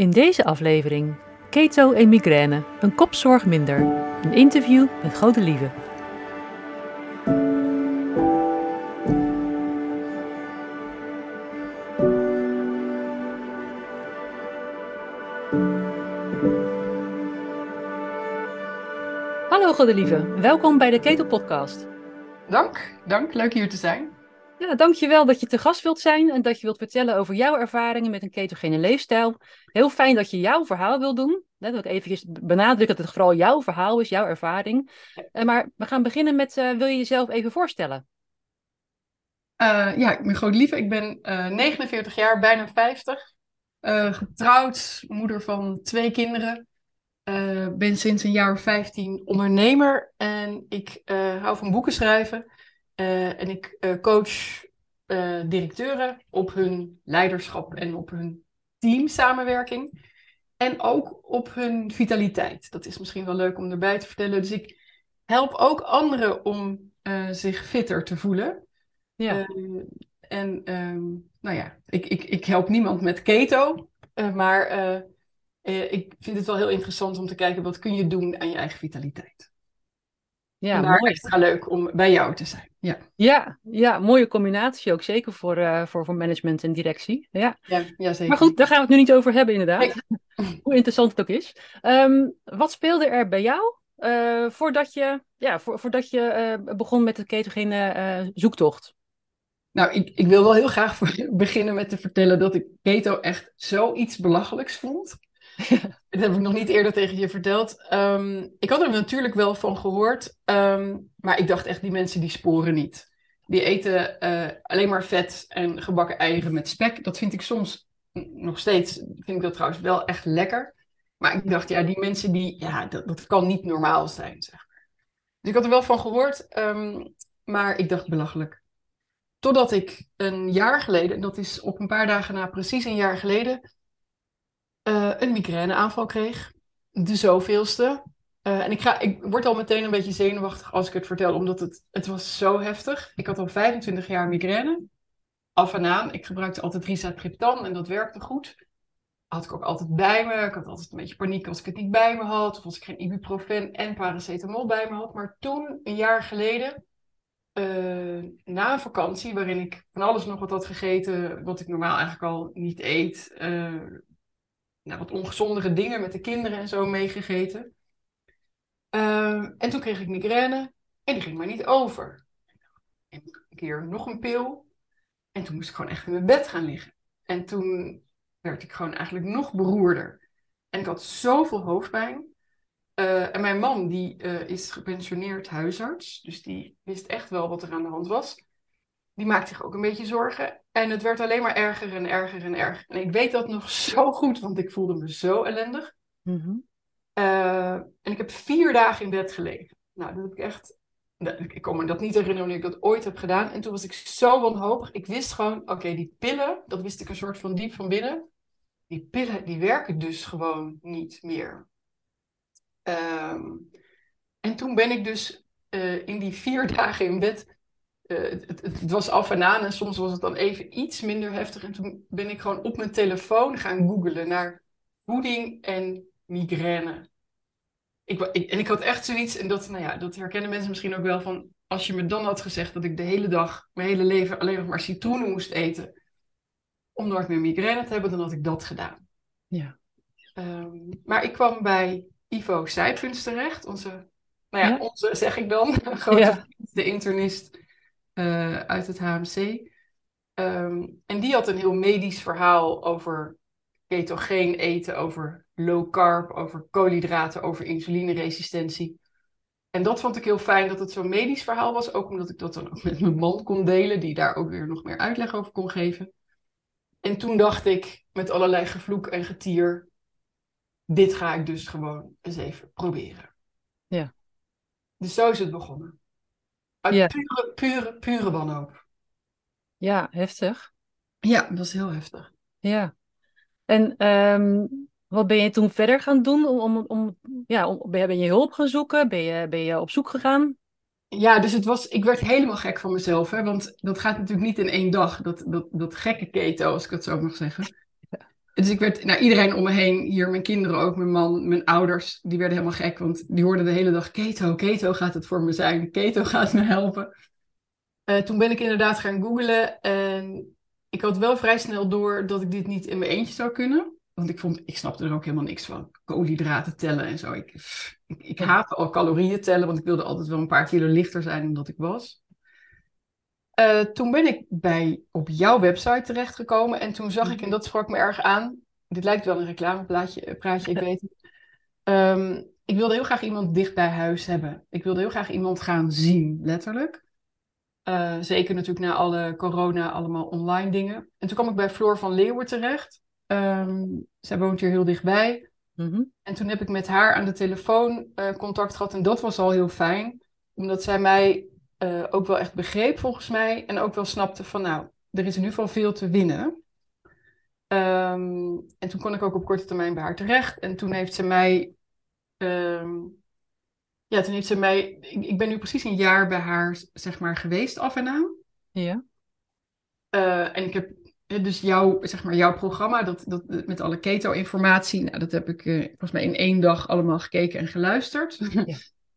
In deze aflevering Keto en migraine, een kopzorg minder. Een interview met Gode Lieve. Hallo Gode Lieve, welkom bij de Keto Podcast. Dank, dank. Leuk hier te zijn. Ja, dankjewel dat je te gast wilt zijn en dat je wilt vertellen over jouw ervaringen met een ketogene leefstijl. Heel fijn dat je jouw verhaal wilt doen. Net wil ik eventjes benadrukken dat het vooral jouw verhaal is, jouw ervaring. Uh, maar we gaan beginnen met, uh, wil je jezelf even voorstellen? Uh, ja, ik ben Godelieve. Ik ben 49 jaar, bijna 50. getrouwd, moeder van twee kinderen. ben sinds een jaar of 15 ondernemer en ik hou van boeken schrijven. Uh, en ik uh, coach uh, directeuren op hun leiderschap en op hun teamsamenwerking. En ook op hun vitaliteit. Dat is misschien wel leuk om erbij te vertellen. Dus ik help ook anderen om zich fitter te voelen. Ja. en um, nou ja, ik, ik, ik help niemand met keto. maar ik vind het wel heel interessant om te kijken wat kun je doen aan je eigen vitaliteit. Ja, en daar mooi. extra leuk om bij jou te zijn. Ja, ja, ja mooie combinatie ook, zeker voor, uh, voor, voor management en directie. Ja. Ja, ja, zeker. Maar goed, daar gaan we het nu niet over hebben inderdaad. Nee. Hoe interessant het ook is. Um, wat speelde er bij jou uh, voordat je, ja, voor, voordat je uh, begon met de ketogene zoektocht? Nou, ik, ik wil wel heel graag beginnen met te vertellen dat ik keto echt zoiets belachelijks vond. Dat heb ik nog niet eerder tegen je verteld. Um, ik had er natuurlijk wel van gehoord, um, maar ik dacht echt, die mensen die sporen niet. Die eten uh, alleen maar vet en gebakken eieren met spek. Dat vind ik soms nog steeds, vind ik dat trouwens wel echt lekker. Maar ik dacht, ja, die mensen die, ja, dat, dat kan niet normaal zijn, zeg maar. Dus ik had er wel van gehoord, um, maar ik dacht belachelijk. Totdat ik een jaar geleden, en dat is op een paar dagen na precies een jaar geleden, uh, een migraineaanval kreeg. De zoveelste. Uh, en ik, ga, ik word al meteen een beetje zenuwachtig als ik het vertel, omdat het, het was zo heftig. Ik had al 25 jaar migraine. Af en aan. Ik gebruikte altijd rizatriptan en dat werkte goed. Had ik ook altijd bij me. Ik had altijd een beetje paniek als ik het niet bij me had. Of als ik geen ibuprofen en paracetamol bij me had. Maar toen, een jaar geleden, uh, na een vakantie waarin ik van alles nog wat had gegeten, wat ik normaal eigenlijk al niet eet. Nou, wat ongezondere dingen met de kinderen en zo meegegeten. Uh, en toen kreeg ik migraine en die ging maar niet over. En een keer nog een pil. En toen moest ik gewoon echt in mijn bed gaan liggen. En toen werd ik gewoon eigenlijk nog beroerder. En ik had zoveel hoofdpijn. Uh, en mijn man, die uh, is gepensioneerd huisarts. Dus die wist echt wel wat er aan de hand was. Die maakte zich ook een beetje zorgen. En het werd alleen maar erger en erger en erger. En ik weet dat nog zo goed, want ik voelde me zo ellendig. Mm-hmm. Uh, en ik heb vier dagen in bed gelegen. Nou, dat heb ik echt. Ik kan me dat niet herinneren hoe ik dat ooit heb gedaan. En toen was ik zo wanhopig. Ik wist gewoon, oké, die pillen, dat wist ik een soort van diep van binnen. Die pillen, die werken dus gewoon niet meer. Um, en toen ben ik dus uh, in die vier dagen in bed uh, het, het, was af en aan en soms was het dan even iets minder heftig. En toen ben ik gewoon op mijn telefoon gaan googlen naar voeding en migraine. Ik, ik, en ik had echt zoiets, en dat, nou ja, dat herkennen mensen misschien ook wel van, als je me dan had gezegd dat ik de hele dag, mijn hele leven alleen nog maar citroenen moest eten, om nooit meer migraine te hebben, dan had ik dat gedaan. Ja. Um, maar ik kwam bij Ivo Sijpens terecht, onze, nou ja, ja? onze zeg ik dan, grote ja. de internist uh, uit het HMC. Um, en die had een heel medisch verhaal over ketogeen eten, over low carb, over koolhydraten, over insulineresistentie. En dat vond ik heel fijn dat het zo'n medisch verhaal was, ook omdat ik dat dan ook met mijn man kon delen, die daar ook weer nog meer uitleg over kon geven. En toen dacht ik, met allerlei gevloek en getier, dit ga ik dus gewoon eens even proberen. Ja. Dus zo is het begonnen. Uit ja. pure, pure, pure wanhoop. Ja, heftig. Ja, dat is heel heftig. Ja. En um, wat ben je toen verder gaan doen? Om, om, om, ja, om, ben je hulp gaan zoeken? Ben je, ben je op zoek gegaan? Ja, dus het was, ik werd helemaal gek van mezelf. Hè? Want dat gaat natuurlijk niet in één dag. Dat, dat, dat gekke keto, als ik het zo mag zeggen. Dus ik werd, nou iedereen om me heen, hier mijn kinderen ook, mijn man, mijn ouders, die werden helemaal gek. Want die hoorden de hele dag, keto, keto gaat het voor me zijn. Keto gaat me helpen. Uh, toen ben ik inderdaad gaan googlen en ik had wel vrij snel door dat ik dit niet in mijn eentje zou kunnen. Want ik vond, ik snapte er ook helemaal niks van. Koolhydraten tellen en zo. Ik, ik, ik haatte al calorieën tellen, want ik wilde altijd wel een paar kilo lichter zijn dan dat ik was. Uh, toen ben ik bij, op jouw website terechtgekomen en toen zag ik, en dat sprak me erg aan, dit lijkt wel een reclameplaatje, eh, praatje, ik weet het. Um, ik wilde heel graag iemand dicht bij huis hebben. Ik wilde heel graag iemand gaan zien, letterlijk. Uh, zeker natuurlijk na alle corona, allemaal online dingen. En toen kwam ik bij Floor van Leeuwen terecht. Um, zij woont hier heel dichtbij. Mm En toen heb ik met haar aan de telefoon uh, contact gehad. En dat was al heel fijn. Omdat zij mij uh, ook wel echt begreep, volgens mij. En ook wel snapte van, nou, er is in ieder geval veel te winnen. Um, en toen kon ik ook op korte termijn bij haar terecht. En toen heeft ze mij um, ja, toen heeft ze mij. Ik, ik, ben nu precies een jaar bij haar, zeg maar, geweest af en aan. Ja. Uh, en ik heb dus jouw, zeg maar, jouw programma, dat, dat, met alle keto-informatie, nou, dat heb ik uh, volgens mij in één dag allemaal gekeken en geluisterd. Ja.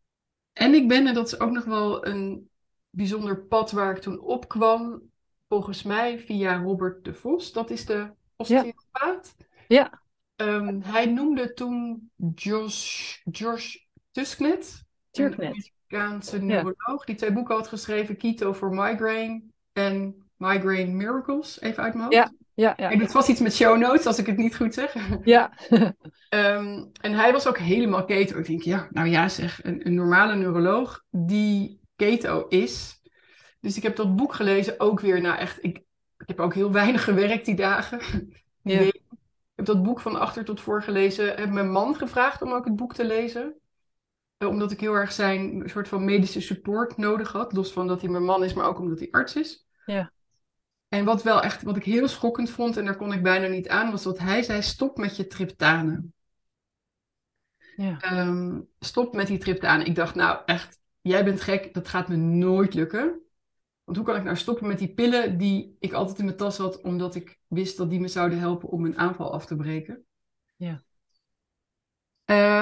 en ik ben, en dat is ook nog wel een bijzonder pad waar ik toen opkwam, volgens mij via Robert de Vos, dat is de osteopaat. Ja. ja. Um, hij noemde toen Josh, Josh Tusknet. Turknet. Een Amerikaanse neuroloog die twee boeken had geschreven. Keto for Migraine en Migraine Miracles. Even uit mijn hoofd. Ja, ja, ja. En het was iets met show notes, als ik het niet goed zeg. Ja. um, en hij was ook helemaal keto. Ik denk, ja, nou ja zeg, een, een normale neuroloog die keto is. Dus ik heb dat boek gelezen ook weer. Nou echt, ik, ik heb ook heel weinig gewerkt die dagen. Ja. Ik heb dat boek van achter tot voor gelezen. Heb mijn man gevraagd om ook het boek te lezen. Eh, omdat ik heel erg zijn soort van medische support nodig had. Los van dat hij mijn man is, maar ook omdat hij arts is. Ja. En wat wel echt, wat ik heel schokkend vond, en daar kon ik bijna niet aan, was dat hij zei: stop met je triptanen. Ja. Um, stop met die triptanen. Ik dacht, nou echt, jij bent gek, dat gaat me nooit lukken. Want hoe kan ik nou stoppen met die pillen die ik altijd in mijn tas had, omdat ik wist dat die me zouden helpen om mijn aanval af te breken? Ja.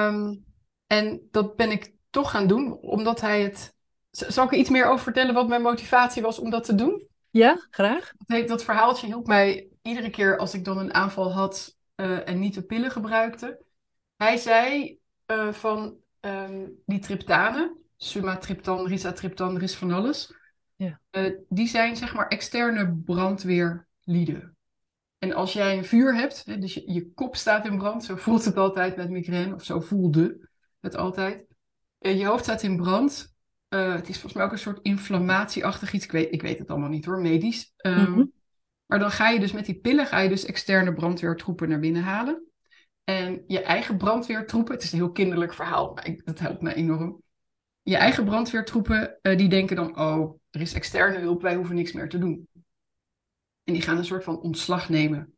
Um, en dat ben ik toch gaan doen, omdat hij het. Zal ik er iets meer over vertellen wat mijn motivatie was om dat te doen? Ja, graag. Dat, dat verhaaltje hielp mij iedere keer als ik dan een aanval had uh, en niet de pillen gebruikte. Hij zei uh, van um, die triptanen, sumatriptan, risatriptan, er is van alles. Ja. Uh, die zijn zeg maar externe brandweerlieden. En als jij een vuur hebt, hè, dus je, je kop staat in brand, zo voelt het altijd met migraine, of zo voelde het altijd. Uh, je hoofd staat in brand. Uh, het is volgens mij ook een soort inflammatieachtig iets. Ik weet, ik weet het allemaal niet hoor, medisch. Um, mm -hmm. Maar dan ga je dus met die pillen ga je dus externe brandweertroepen naar binnen halen. En je eigen brandweertroepen, het is een heel kinderlijk verhaal, maar ik, dat helpt me enorm. Je eigen brandweertroepen, uh, die denken dan, oh, er is externe hulp, wij hoeven niks meer te doen. En die gaan een soort van ontslag nemen.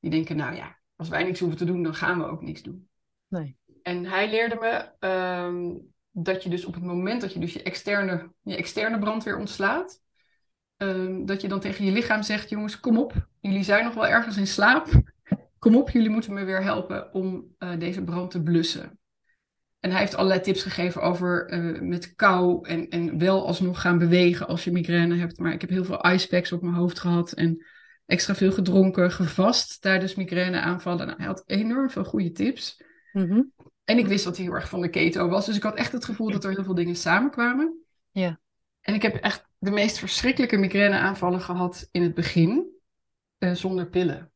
Die denken, nou ja, als wij niks hoeven te doen, dan gaan we ook niks doen. Nee. En hij leerde me um, dat je dus op het moment dat je dus je externe, je externe brandweer ontslaat, um, dat je dan tegen je lichaam zegt, jongens, kom op, jullie zijn nog wel ergens in slaap. Kom op, jullie moeten me weer helpen om uh, deze brand te blussen. En hij heeft allerlei tips gegeven over uh, met kou en, en wel alsnog gaan bewegen als je migraine hebt. Maar ik heb heel veel icepacks op mijn hoofd gehad en extra veel gedronken, gevast tijdens migraineaanvallen. Nou, hij had enorm veel goede tips. Mm -hmm. En ik wist dat hij heel erg van de keto was. Dus ik had echt het gevoel dat er heel veel dingen samenkwamen. Ja. En ik heb echt de meest verschrikkelijke migraineaanvallen gehad in het begin. Uh, zonder pillen.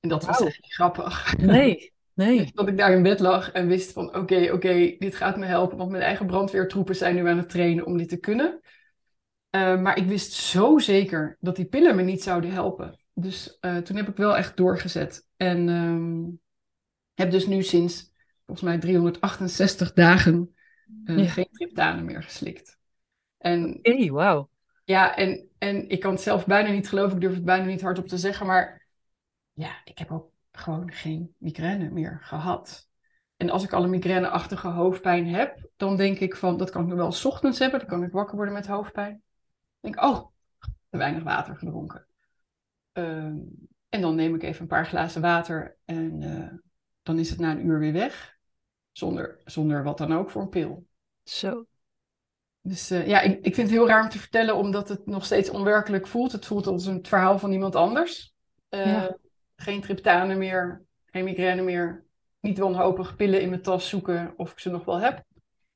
En dat was echt grappig. Nee, nee. dat ik daar in bed lag en wist van oké, okay, oké, okay, dit gaat me helpen. Want mijn eigen brandweertroepen zijn nu aan het trainen om dit te kunnen. Uh, maar ik wist zo zeker dat die pillen me niet zouden helpen. Dus uh, toen heb ik wel echt doorgezet. En um, heb dus nu sinds volgens mij 368 dagen uh, ja. geen triptanen meer geslikt. En, hey, wauw. Ja, en, en ik kan het zelf bijna niet geloven, ik durf het bijna niet hardop te zeggen, maar ja, ik heb ook gewoon geen migraine meer gehad. En als ik al een migraineachtige hoofdpijn heb, dan denk ik van, dat kan ik nog wel 's ochtends hebben, dan kan ik wakker worden met hoofdpijn. Dan denk ik, oh, te weinig water gedronken. Uh, En dan neem ik even een paar glazen water en eh, dan is het na een uur weer weg. Zonder, zonder wat dan ook voor een pil. Zo. Dus uh, ja, ik, ik vind het heel raar om te vertellen, omdat het nog steeds onwerkelijk voelt. Het voelt als een verhaal van iemand anders. Uh, Geen triptanen meer, geen migraine meer. Niet wanhopig pillen in mijn tas zoeken of ik ze nog wel heb.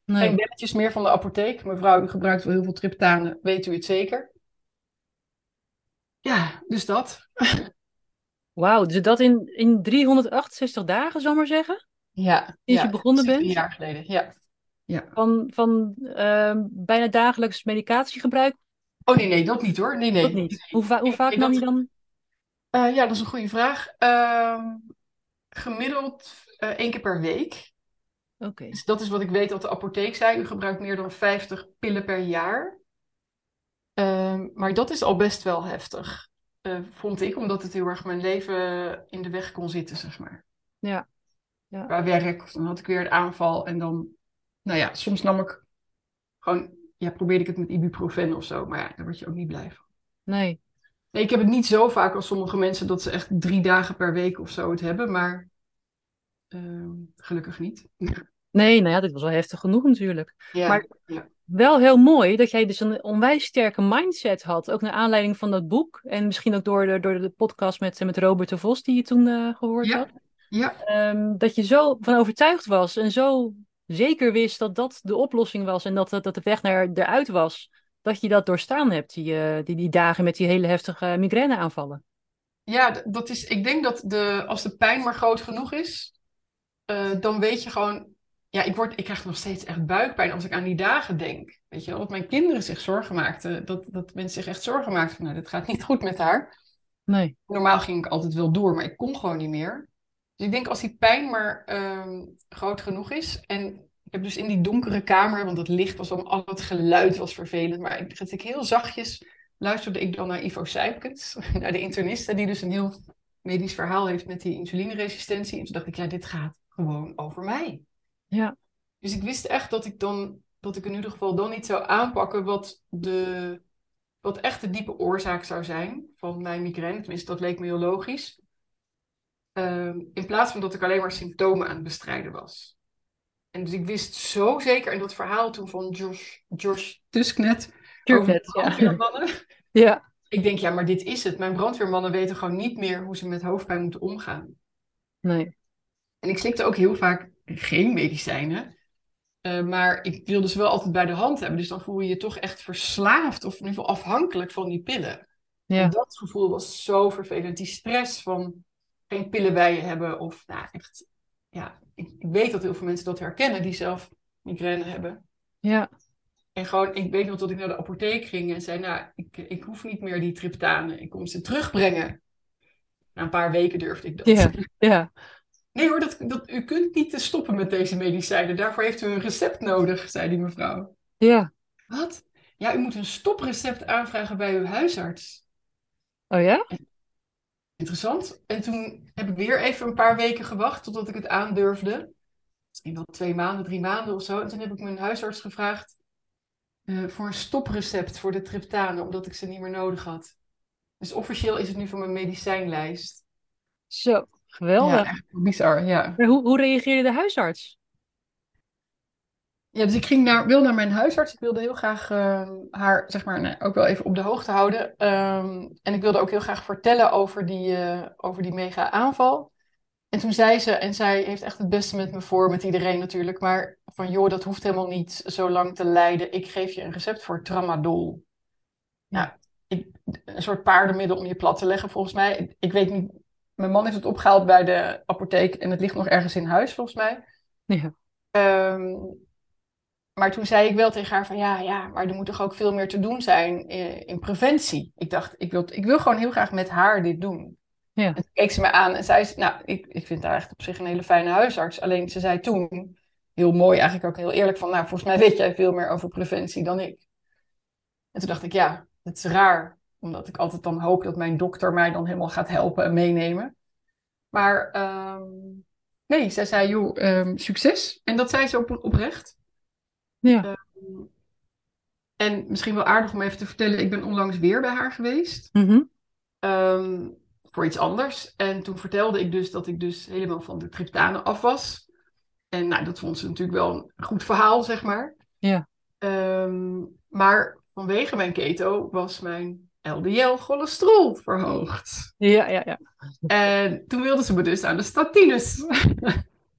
Nee. Geen belletjes meer van de apotheek. Mevrouw, u gebruikt wel heel veel triptanen, weet u het zeker? Ja, dus dat. Wauw, dus dat in, in 368 dagen, zal maar zeggen? Ja. Sinds je begonnen bent? Een jaar geleden, ja. ja. Van, van uh, bijna dagelijks medicatiegebruik? Oh nee, nee, dat niet hoor. Nee, nee. Dat niet. Hoe, va hoe vaak nam je dan? Uh, ja, dat is een goede vraag. Uh, gemiddeld uh, één keer per week. Oké. Dus dat is wat ik weet dat de apotheek zei. U gebruikt meer dan 50 pillen per jaar. Ehm, maar dat is al best wel heftig, uh, vond ik, omdat het heel erg mijn leven in de weg kon zitten, zeg maar. Ja. ja. Qua werk, of dan had ik weer een aanval en dan, nou ja, soms nam ik gewoon, ja, probeerde ik het met ibuprofen of zo, maar ja, daar word je ook niet blij van. Nee. Nee, ik heb het niet zo vaak als sommige mensen dat ze echt drie dagen per week of zo het hebben, maar uh, gelukkig niet. Nee, nou ja, dit was wel heftig genoeg natuurlijk. Ja, maar ja wel heel mooi dat jij dus een onwijs sterke mindset had. Ook naar aanleiding van dat boek. En misschien ook door de, door de podcast met, met Robert de Vos die je toen uh, gehoord ja. had. Ja. Um, dat je zo van overtuigd was en zo zeker wist dat dat de oplossing was. En dat, dat, dat de weg naar eruit was. Dat je dat doorstaan hebt, die, uh, die, die dagen met die hele heftige migraineaanvallen. Ja, dat is, ik denk dat de, als de pijn maar groot genoeg is, uh, dan weet je gewoon, ja, ik, word, ik krijg nog steeds echt buikpijn als ik aan die dagen denk. Weet je wel, dat mijn kinderen zich zorgen maakten. Dat, dat mensen zich echt zorgen maakten van, nou, dit gaat niet goed met haar. Nee. Normaal ging ik altijd wel door, maar ik kon gewoon niet meer. Dus ik denk als die pijn maar um, groot genoeg is. En heb dus in die donkere kamer, want het licht was om al het geluid was vervelend. Maar ik, ik heel zachtjes luisterde ik dan naar Ivo Sijpkens, naar de interniste, die dus een heel medisch verhaal heeft met die insulineresistentie. En toen dacht ik, ja, dit gaat gewoon over mij. Ja. Dus ik wist echt dat ik dan, dat ik in ieder geval dan niet zou aanpakken wat de, wat echt de diepe oorzaak zou zijn van mijn migraine. Tenminste, dat leek me heel logisch. Uh, in plaats van dat ik alleen maar symptomen aan het bestrijden was. En dus ik wist zo zeker, en dat verhaal toen van Josh, Josh Tusknet, Tusknet brandweermannen. Ja. ja. Ik denk, ja, maar dit is het. Mijn brandweermannen weten gewoon niet meer hoe ze met hoofdpijn moeten omgaan. Nee. En ik slikte ook heel vaak geen medicijnen. Uh, maar ik wilde ze wel altijd bij de hand hebben. Dus dan voel je je toch echt verslaafd of in ieder geval afhankelijk van die pillen. Ja. En dat gevoel was zo vervelend. Die stress van geen pillen bij je hebben. Of nou echt, ja, ik, ik weet dat heel veel mensen dat herkennen die zelf migraine hebben. Ja. En gewoon, ik weet nog dat ik naar de apotheek ging en zei, nou, ik, ik hoef niet meer die triptanen. Ik kom ze terugbrengen. Na een paar weken durfde ik dat. Ja, ja. Nee hoor, dat, dat, u kunt niet stoppen met deze medicijnen. Daarvoor heeft u een recept nodig, zei die mevrouw. Ja. Wat? Ja, u moet een stoprecept aanvragen bij uw huisarts. Oh ja? Interessant. En toen heb ik weer even een paar weken gewacht totdat ik het aandurfde. Misschien wel twee maanden, drie maanden of zo. En toen heb ik mijn huisarts gevraagd uh, voor een stoprecept voor de triptanen, omdat ik ze niet meer nodig had. Dus officieel is het nu van mijn medicijnlijst. Zo. Geweldig. Ja, bizar, ja. Maar hoe, hoe reageerde de huisarts? Ja, dus ik ging naar, wil naar mijn huisarts. Ik wilde heel graag uh, haar, zeg maar, nee, ook wel even op de hoogte houden. Um, en ik wilde ook heel graag vertellen over die, uh, over die mega aanval. En toen zei ze, en zij heeft echt het beste met me voor, met iedereen natuurlijk, maar van joh, dat hoeft helemaal niet zo lang te lijden. Ik geef je een recept voor tramadol. Nou, ik, een soort paardenmiddel om je plat te leggen volgens mij. Ik, ik weet niet mijn man heeft het opgehaald bij de apotheek en het ligt nog ergens in huis, volgens mij. Ja. Um, maar toen zei ik wel tegen haar van ja, ja, maar er moet toch ook veel meer te doen zijn in, in preventie. Ik dacht, ik wil, ik wil gewoon heel graag met haar dit doen. Ja. En toen keek ze me aan en zei ze, nou, ik, ik vind haar echt op zich een hele fijne huisarts. Alleen ze zei toen, heel mooi, eigenlijk ook heel eerlijk van, nou, volgens mij weet jij veel meer over preventie dan ik. En toen dacht ik, ja, het is raar omdat ik altijd dan hoop dat mijn dokter mij dan helemaal gaat helpen en meenemen. Maar um, nee, zij zei, joh, um, succes. En dat zei ze op, oprecht. Ja. Um, en misschien wel aardig om even te vertellen, ik ben onlangs weer bij haar geweest. Mm -hmm. voor iets anders. En toen vertelde ik dus dat ik dus helemaal van de triptanen af was. En nou, dat vond ze natuurlijk wel een goed verhaal, zeg maar. Ja. Ehm, maar vanwege mijn keto was mijn LDL-cholesterol verhoogd. Ja, ja, ja. En toen wilden ze me dus aan de statines.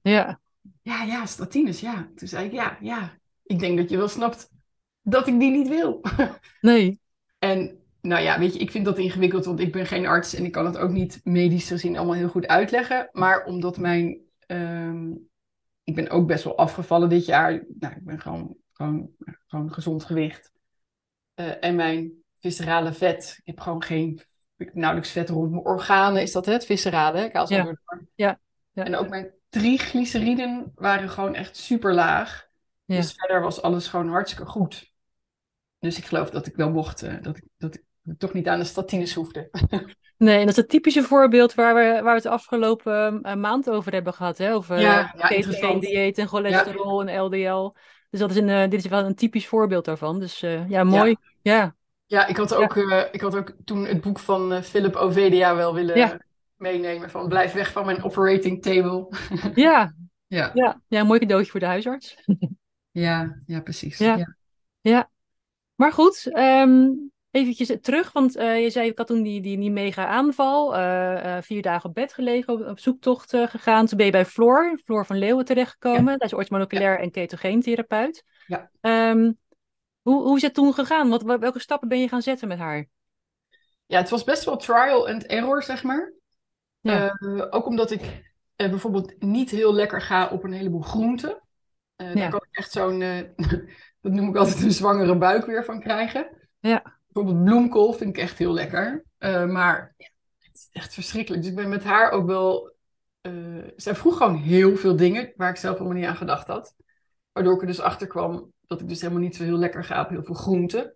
Ja. Ja, ja, statines, ja. Toen zei ik, ja, ja. Ik denk dat je wel snapt dat ik die niet wil. Nee. En nou ja, weet je, ik vind dat ingewikkeld, want ik ben geen arts en ik kan het ook niet medisch gezien allemaal heel goed uitleggen. Maar omdat mijn, ehm, ik ben ook best wel afgevallen dit jaar. Nou, ik ben gewoon, gewoon, gewoon gezond gewicht. Uh, en mijn viscerale vet, ik heb gewoon geen, nauwelijks vet rond mijn organen. Is dat het? Viscerale, hè? Ja. ja. ja. En ook mijn triglyceriden waren gewoon echt super laag. Ja. Dus verder was alles gewoon hartstikke goed. Dus ik geloof dat ik wel mocht, uh, dat, ik, dat ik toch niet aan de statines hoefde. Nee, en dat is het typische voorbeeld waar we, waar we het afgelopen uh, maand over hebben gehad. Hè? Over ja, uh, dieet en cholesterol en LDL. Dus dat is een, uh, dit is wel een typisch voorbeeld daarvan. Dus ja, mooi. Ja, ja. ik, had ook, ik had ook toen het boek van Philip Ovedia wel willen meenemen. Van blijf weg van mijn operating table. ja. ja. Ja. ja, een mooi cadeautje voor de huisarts. ja, ja, precies. Ja. ja. Maar goed, um, eventjes terug, want uh, je zei, ik had toen die, die, die mega aanval, uh, uh, vier dagen op bed gelegen, op, op zoektocht gegaan. Toen ben je bij Floor, Floor van Leeuwen terechtgekomen. Ja. Dat is orthomoleculair ja. en ketogeentherapeut. Ja. Um, hoe, hoe is het toen gegaan? Wat, welke stappen ben je gaan zetten met haar? Ja, het was best wel trial and error, zeg maar. Ja. ook omdat ik bijvoorbeeld niet heel lekker ga op een heleboel groenten. Daar ja. kan ik echt zo'n, dat noem ik altijd een zwangere buik weer van krijgen. Ja bijvoorbeeld bloemkool vind ik echt heel lekker. Uh, maar ja, het is echt verschrikkelijk. Dus ik ben met haar ook wel. Uh, zij vroeg gewoon heel veel dingen waar ik zelf helemaal niet aan gedacht had. Waardoor ik er dus achter kwam dat ik dus helemaal niet zo heel lekker ga op heel veel groenten.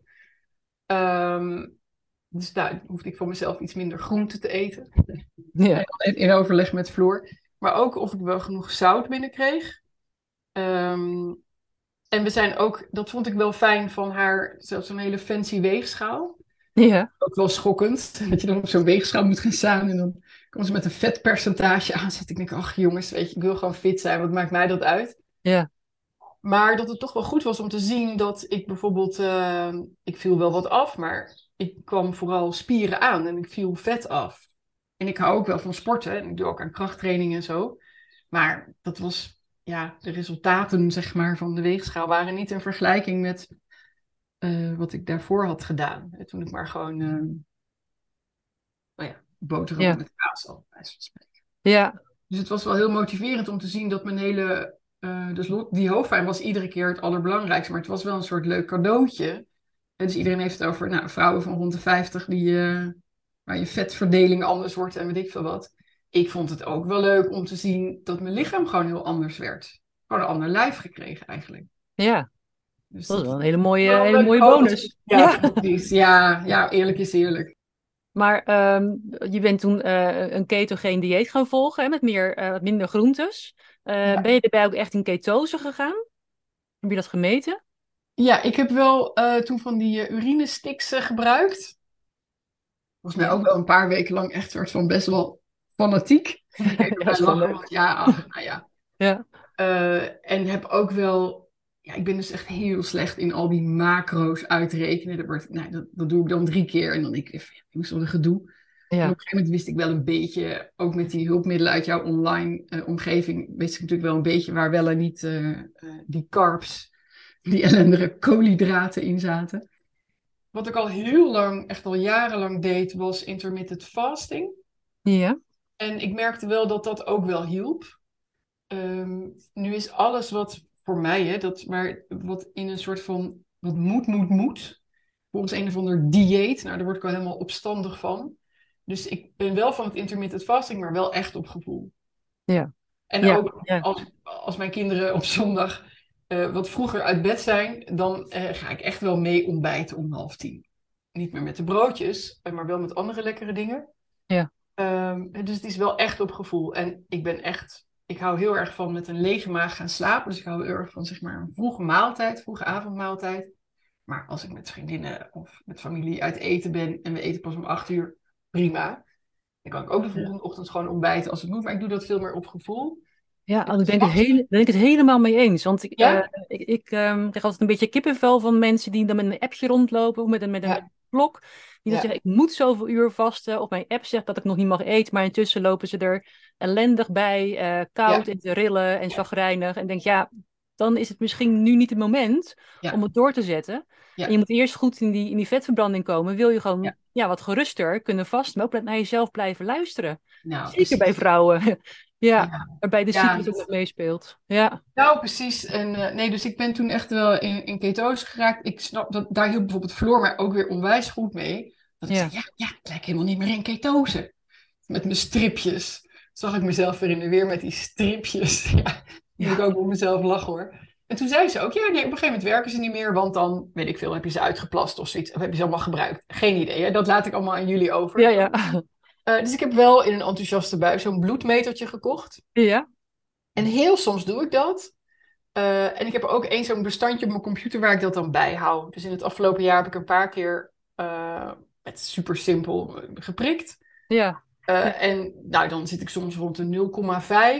Um, dus daar hoefde ik voor mezelf iets minder groenten te eten. Ja. In overleg met Floor. Maar ook of ik wel genoeg zout binnenkreeg. Um, en we zijn ook, dat vond ik wel fijn van haar, zo'n hele fancy weegschaal. Ja. Ook wel schokkend, dat je dan op zo'n weegschaal moet gaan staan en dan komen ze met een vetpercentage aanzetten. Ik denk, ach jongens, weet je, ik wil gewoon fit zijn, wat maakt mij dat uit? Ja. Maar dat het toch wel goed was om te zien dat ik bijvoorbeeld, uh, ik viel wel wat af, maar ik kwam vooral spieren aan en ik viel vet af. En ik hou ook wel van sporten en ik doe ook aan krachttraining en zo. Maar dat was ja, de resultaten zeg maar, van de weegschaal waren niet in vergelijking met uh, wat ik daarvoor had gedaan. Toen ik maar gewoon uh, nou ja, boterham ja. met kaas al, bij van spreken. Ja. Dus het was wel heel motiverend om te zien dat mijn hele... Uh, dus die hoofdpijn was iedere keer het allerbelangrijkste, maar het was wel een soort leuk cadeautje. En dus iedereen heeft het over nou, vrouwen van rond de 50 die, waar je vetverdeling anders wordt en weet ik veel wat ik vond het ook wel leuk om te zien dat mijn lichaam gewoon heel anders werd. Gewoon een ander lijf gekregen eigenlijk. Ja, dus dat is wel een hele mooie, hele mooie bonus. Ja, ja. ja, ja, eerlijk is eerlijk. Maar um, je bent toen uh, een ketogeen dieet gaan volgen, hè, met meer, uh, minder groentes. Uh, ja. Ben je erbij ook echt in ketose gegaan? Heb je dat gemeten? Ja, ik heb wel toen van die urinesticks gebruikt. Volgens mij ook wel een paar weken lang echt soort van best wel fanatiek. ja, lachen, ja, ach, nou ja. ja. Uh, en heb ook wel, ja, ik ben dus echt heel slecht in al die macro's uitrekenen. Dat, wordt, nou, dat, dat doe ik dan drie keer en dan denk ik, ik moest wel een gedoe. Ja. En op een gegeven moment wist ik wel een beetje, ook met die hulpmiddelen uit jouw online uh, omgeving, wist ik natuurlijk wel een beetje waar wel en niet uh, die carbs, die ellendige koolhydraten in zaten. Wat ik al heel lang, echt al jarenlang deed, was intermittent fasting. Ja. En ik merkte wel dat dat ook wel hielp. Um, nu is alles wat voor mij, hè, dat maar wat in een soort van wat moet, moet, moet. Volgens een of ander dieet. Nou, daar word ik wel helemaal opstandig van. Dus ik ben wel van het intermittent fasting, maar wel echt op gevoel. Ja. En ja, ook ja. Als, als mijn kinderen op zondag uh, wat vroeger uit bed zijn, dan uh, ga ik echt wel mee ontbijten om half tien. Niet meer met de broodjes, maar wel met andere lekkere dingen. Ja. Um, dus het is wel echt op gevoel. En ik ben echt, ik hou heel erg van met een lege maag gaan slapen. Dus ik hou heel erg van zeg maar een vroege maaltijd, vroege avondmaaltijd. Maar als ik met vriendinnen of met familie uit eten ben en we eten pas om acht uur, prima. Dan kan ik ook de volgende ochtend gewoon ontbijten als het moet, maar ik doe dat veel meer op gevoel. Ja, ik ben, het hele, ben ik het helemaal mee eens. Want ik, ja? uh, ik, ik um, krijg altijd een beetje kippenvel van mensen die dan met een appje rondlopen of met een, met een, ja. Klok. Die dan zeggen, ik moet zoveel uur vasten. Of mijn app zegt dat ik nog niet mag eten. Maar intussen lopen ze er ellendig bij, uh, koud en te rillen en zagrijnig. En denk, ja, dan is het misschien nu niet het moment om het door te zetten. En je moet eerst goed in die, in die vetverbranding komen. Wil je gewoon ja. wat geruster kunnen vast, maar ook naar jezelf blijven luisteren. Nou, Zeker precies. bij vrouwen. Ja, waarbij de cyclus ook meespeelt. Ja. Nou, precies. En uh, nee, dus ik ben toen echt wel in, in ketose geraakt. Ik snap dat daar hielp bijvoorbeeld Floor mij ook weer onwijs goed mee. Dat ik zei, ja, ja, ik lijk helemaal niet meer in ketose. Met mijn stripjes. Zag ik mezelf weer in de weer met die stripjes. ja, moet ik ook op mezelf lachen hoor. En toen zei ze ook, ja, nee, op een gegeven moment werken ze niet meer, want dan, weet ik veel, heb je ze uitgeplast of zoiets. Of heb je ze allemaal gebruikt? Geen idee, hè? dat laat ik allemaal aan jullie over. Ja, ja. Uh, dus ik heb wel in een enthousiaste bui zo'n bloedmetertje gekocht. Ja. En heel soms doe ik dat. Uh, en ik heb ook één zo'n bestandje op mijn computer waar ik dat dan bijhoud. Dus in het afgelopen jaar heb ik een paar keer uh, met super simpel geprikt. Ja. Uh, en nou, dan zit ik soms rond de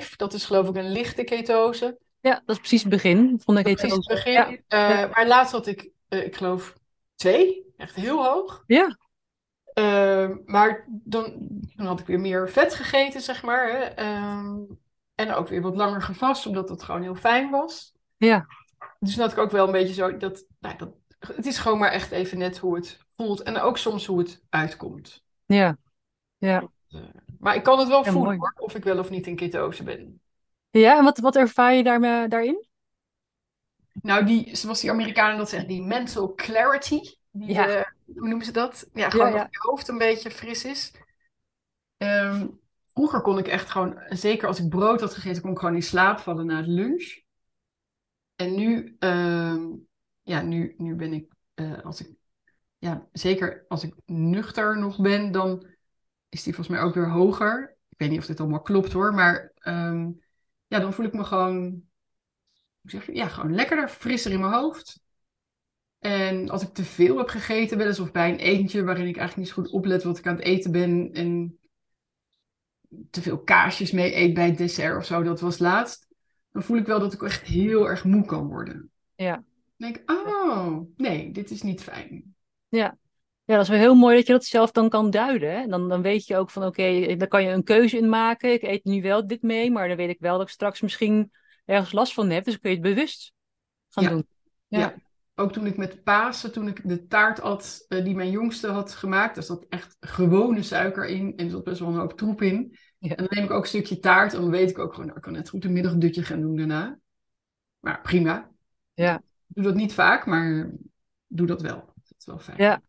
0,5. Dat is geloof ik een lichte ketose. Ja, dat is precies het begin van de ketose. Precies het begin. Ja. Maar laatst had ik, ik geloof, twee. Echt heel hoog. Ja. Maar dan, dan had ik weer meer vet gegeten, zeg maar. Hè. en ook weer wat langer gevast, omdat het gewoon heel fijn was. Ja. Dus dan had ik ook wel een beetje zo, dat, nou, dat, het is gewoon maar echt even net hoe het voelt. En ook soms hoe het uitkomt. Ja. Ja. Maar ik kan het wel ja, voelen hoor, of ik wel of niet in ketose ben. Ja, en wat, wat ervaar je daar, daarin? Nou, die, zoals die Amerikanen dat zeggen, die mental clarity. Die, ja. uh, hoe noemen ze dat? Ja, gewoon ja, ja. dat je hoofd een beetje fris is. Um, vroeger kon ik echt gewoon, zeker als ik brood had gegeten, kon ik gewoon in slaap vallen na het lunch. En nu, um, ja, nu, nu ben ik, uh, als ik, ja, zeker als ik nuchter nog ben, dan is die volgens mij ook weer hoger. Ik weet niet of dit allemaal klopt hoor, maar um, ja, dan voel ik me gewoon, hoe zeg je, ja, gewoon lekkerder, frisser in mijn hoofd. En als ik te veel heb gegeten, wel eens of bij een etentje waarin ik eigenlijk niet zo goed oplet wat ik aan het eten ben en te veel kaasjes mee eet bij het dessert of zo, dat was laatst, dan voel ik wel dat ik echt heel erg moe kan worden. Ja. Dan denk ik, oh, nee, dit is niet fijn. Ja, ja, dat is wel heel mooi dat je dat zelf dan kan duiden. Hè? Dan, dan weet je ook van oké, okay, daar kan je een keuze in maken. Ik eet nu wel dit mee, maar dan weet ik wel dat ik straks misschien ergens last van heb. Dus kun je het bewust gaan ja. doen. Ja. ja. Ook toen ik met Pasen, toen ik de taart had uh, die mijn jongste had gemaakt, daar zat echt gewone suiker in en er zat best wel een hoop troep in. Ja. En dan neem ik ook een stukje taart en dan weet ik ook gewoon, nou, ik kan net goed een middagdutje gaan doen daarna. Maar prima. Ja. Ik doe dat niet vaak, maar doe dat wel. Dat is wel fijn. Ja,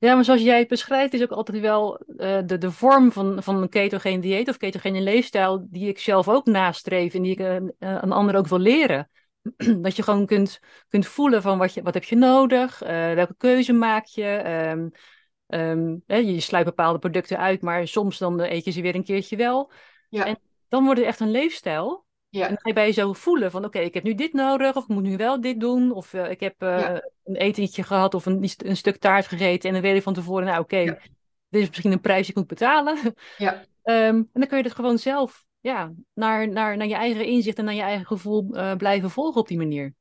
ja, maar zoals jij het beschrijft, is ook altijd wel uh, de, de vorm van, van een ketogene dieet of ketogene leefstijl die ik zelf ook nastreef en die ik uh, een ander ook wil leren. dat je gewoon kunt, kunt voelen van wat, je, wat heb je nodig, uh, welke keuze maak je. Um, um, hè, je sluit bepaalde producten uit, maar soms dan eet je ze weer een keertje wel. Ja. En dan wordt het echt een leefstijl ja. En dan ga je bij je zo voelen van oké, okay, ik heb nu dit nodig, of ik moet nu wel dit doen, of uh, ik heb uh, ja. een etentje gehad of een, een, stuk taart gegeten en dan weet je van tevoren, nou oké, okay, dit is misschien een prijs die ik moet betalen. Ja. um, en dan kun je het gewoon zelf ja, naar, naar, naar je eigen inzicht en naar je eigen gevoel uh, blijven volgen op die manier.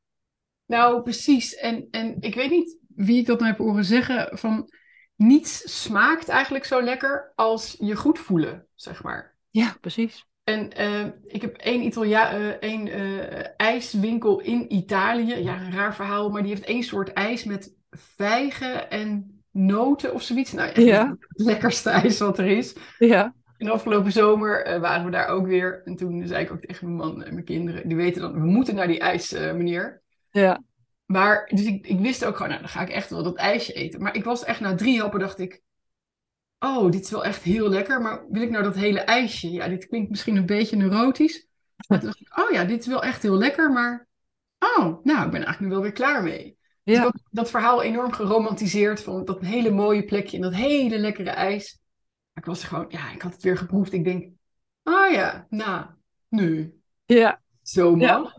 Nou, precies. En, en ik weet niet wie ik dat nou heb horen zeggen, van niets smaakt eigenlijk zo lekker als je goed voelen, zeg maar. Ja, precies. En uh, ik heb één, Italia uh, één uh, ijswinkel in Italië. Ja, een raar verhaal, maar die heeft één soort ijs met vijgen en noten of zoiets. Nou, echt ja. het lekkerste ijs wat er is. Ja. En de afgelopen zomer waren we daar ook weer. En toen zei ik ook tegen mijn man en mijn kinderen, die weten dan, we moeten naar die ijs, meneer. Ja. Maar, dus ik, ik wist ook gewoon, nou, dan ga ik echt wel dat ijsje eten. Maar ik was echt na drie happen, dacht ik, oh, dit is wel echt heel lekker, maar wil ik nou dat hele ijsje? Ja, dit klinkt misschien een beetje neurotisch. Maar toen dacht ik, oh ja, dit is wel echt heel lekker, maar oh, nou, ik ben eigenlijk nu wel weer klaar mee. Dus ja. Dus dat, dat verhaal enorm geromantiseerd van dat hele mooie plekje en dat hele lekkere ijs. Ik was gewoon, ja, ik had het weer geproefd. Ik denk, oh ja, nou, nu. Ja. Zo. Ja.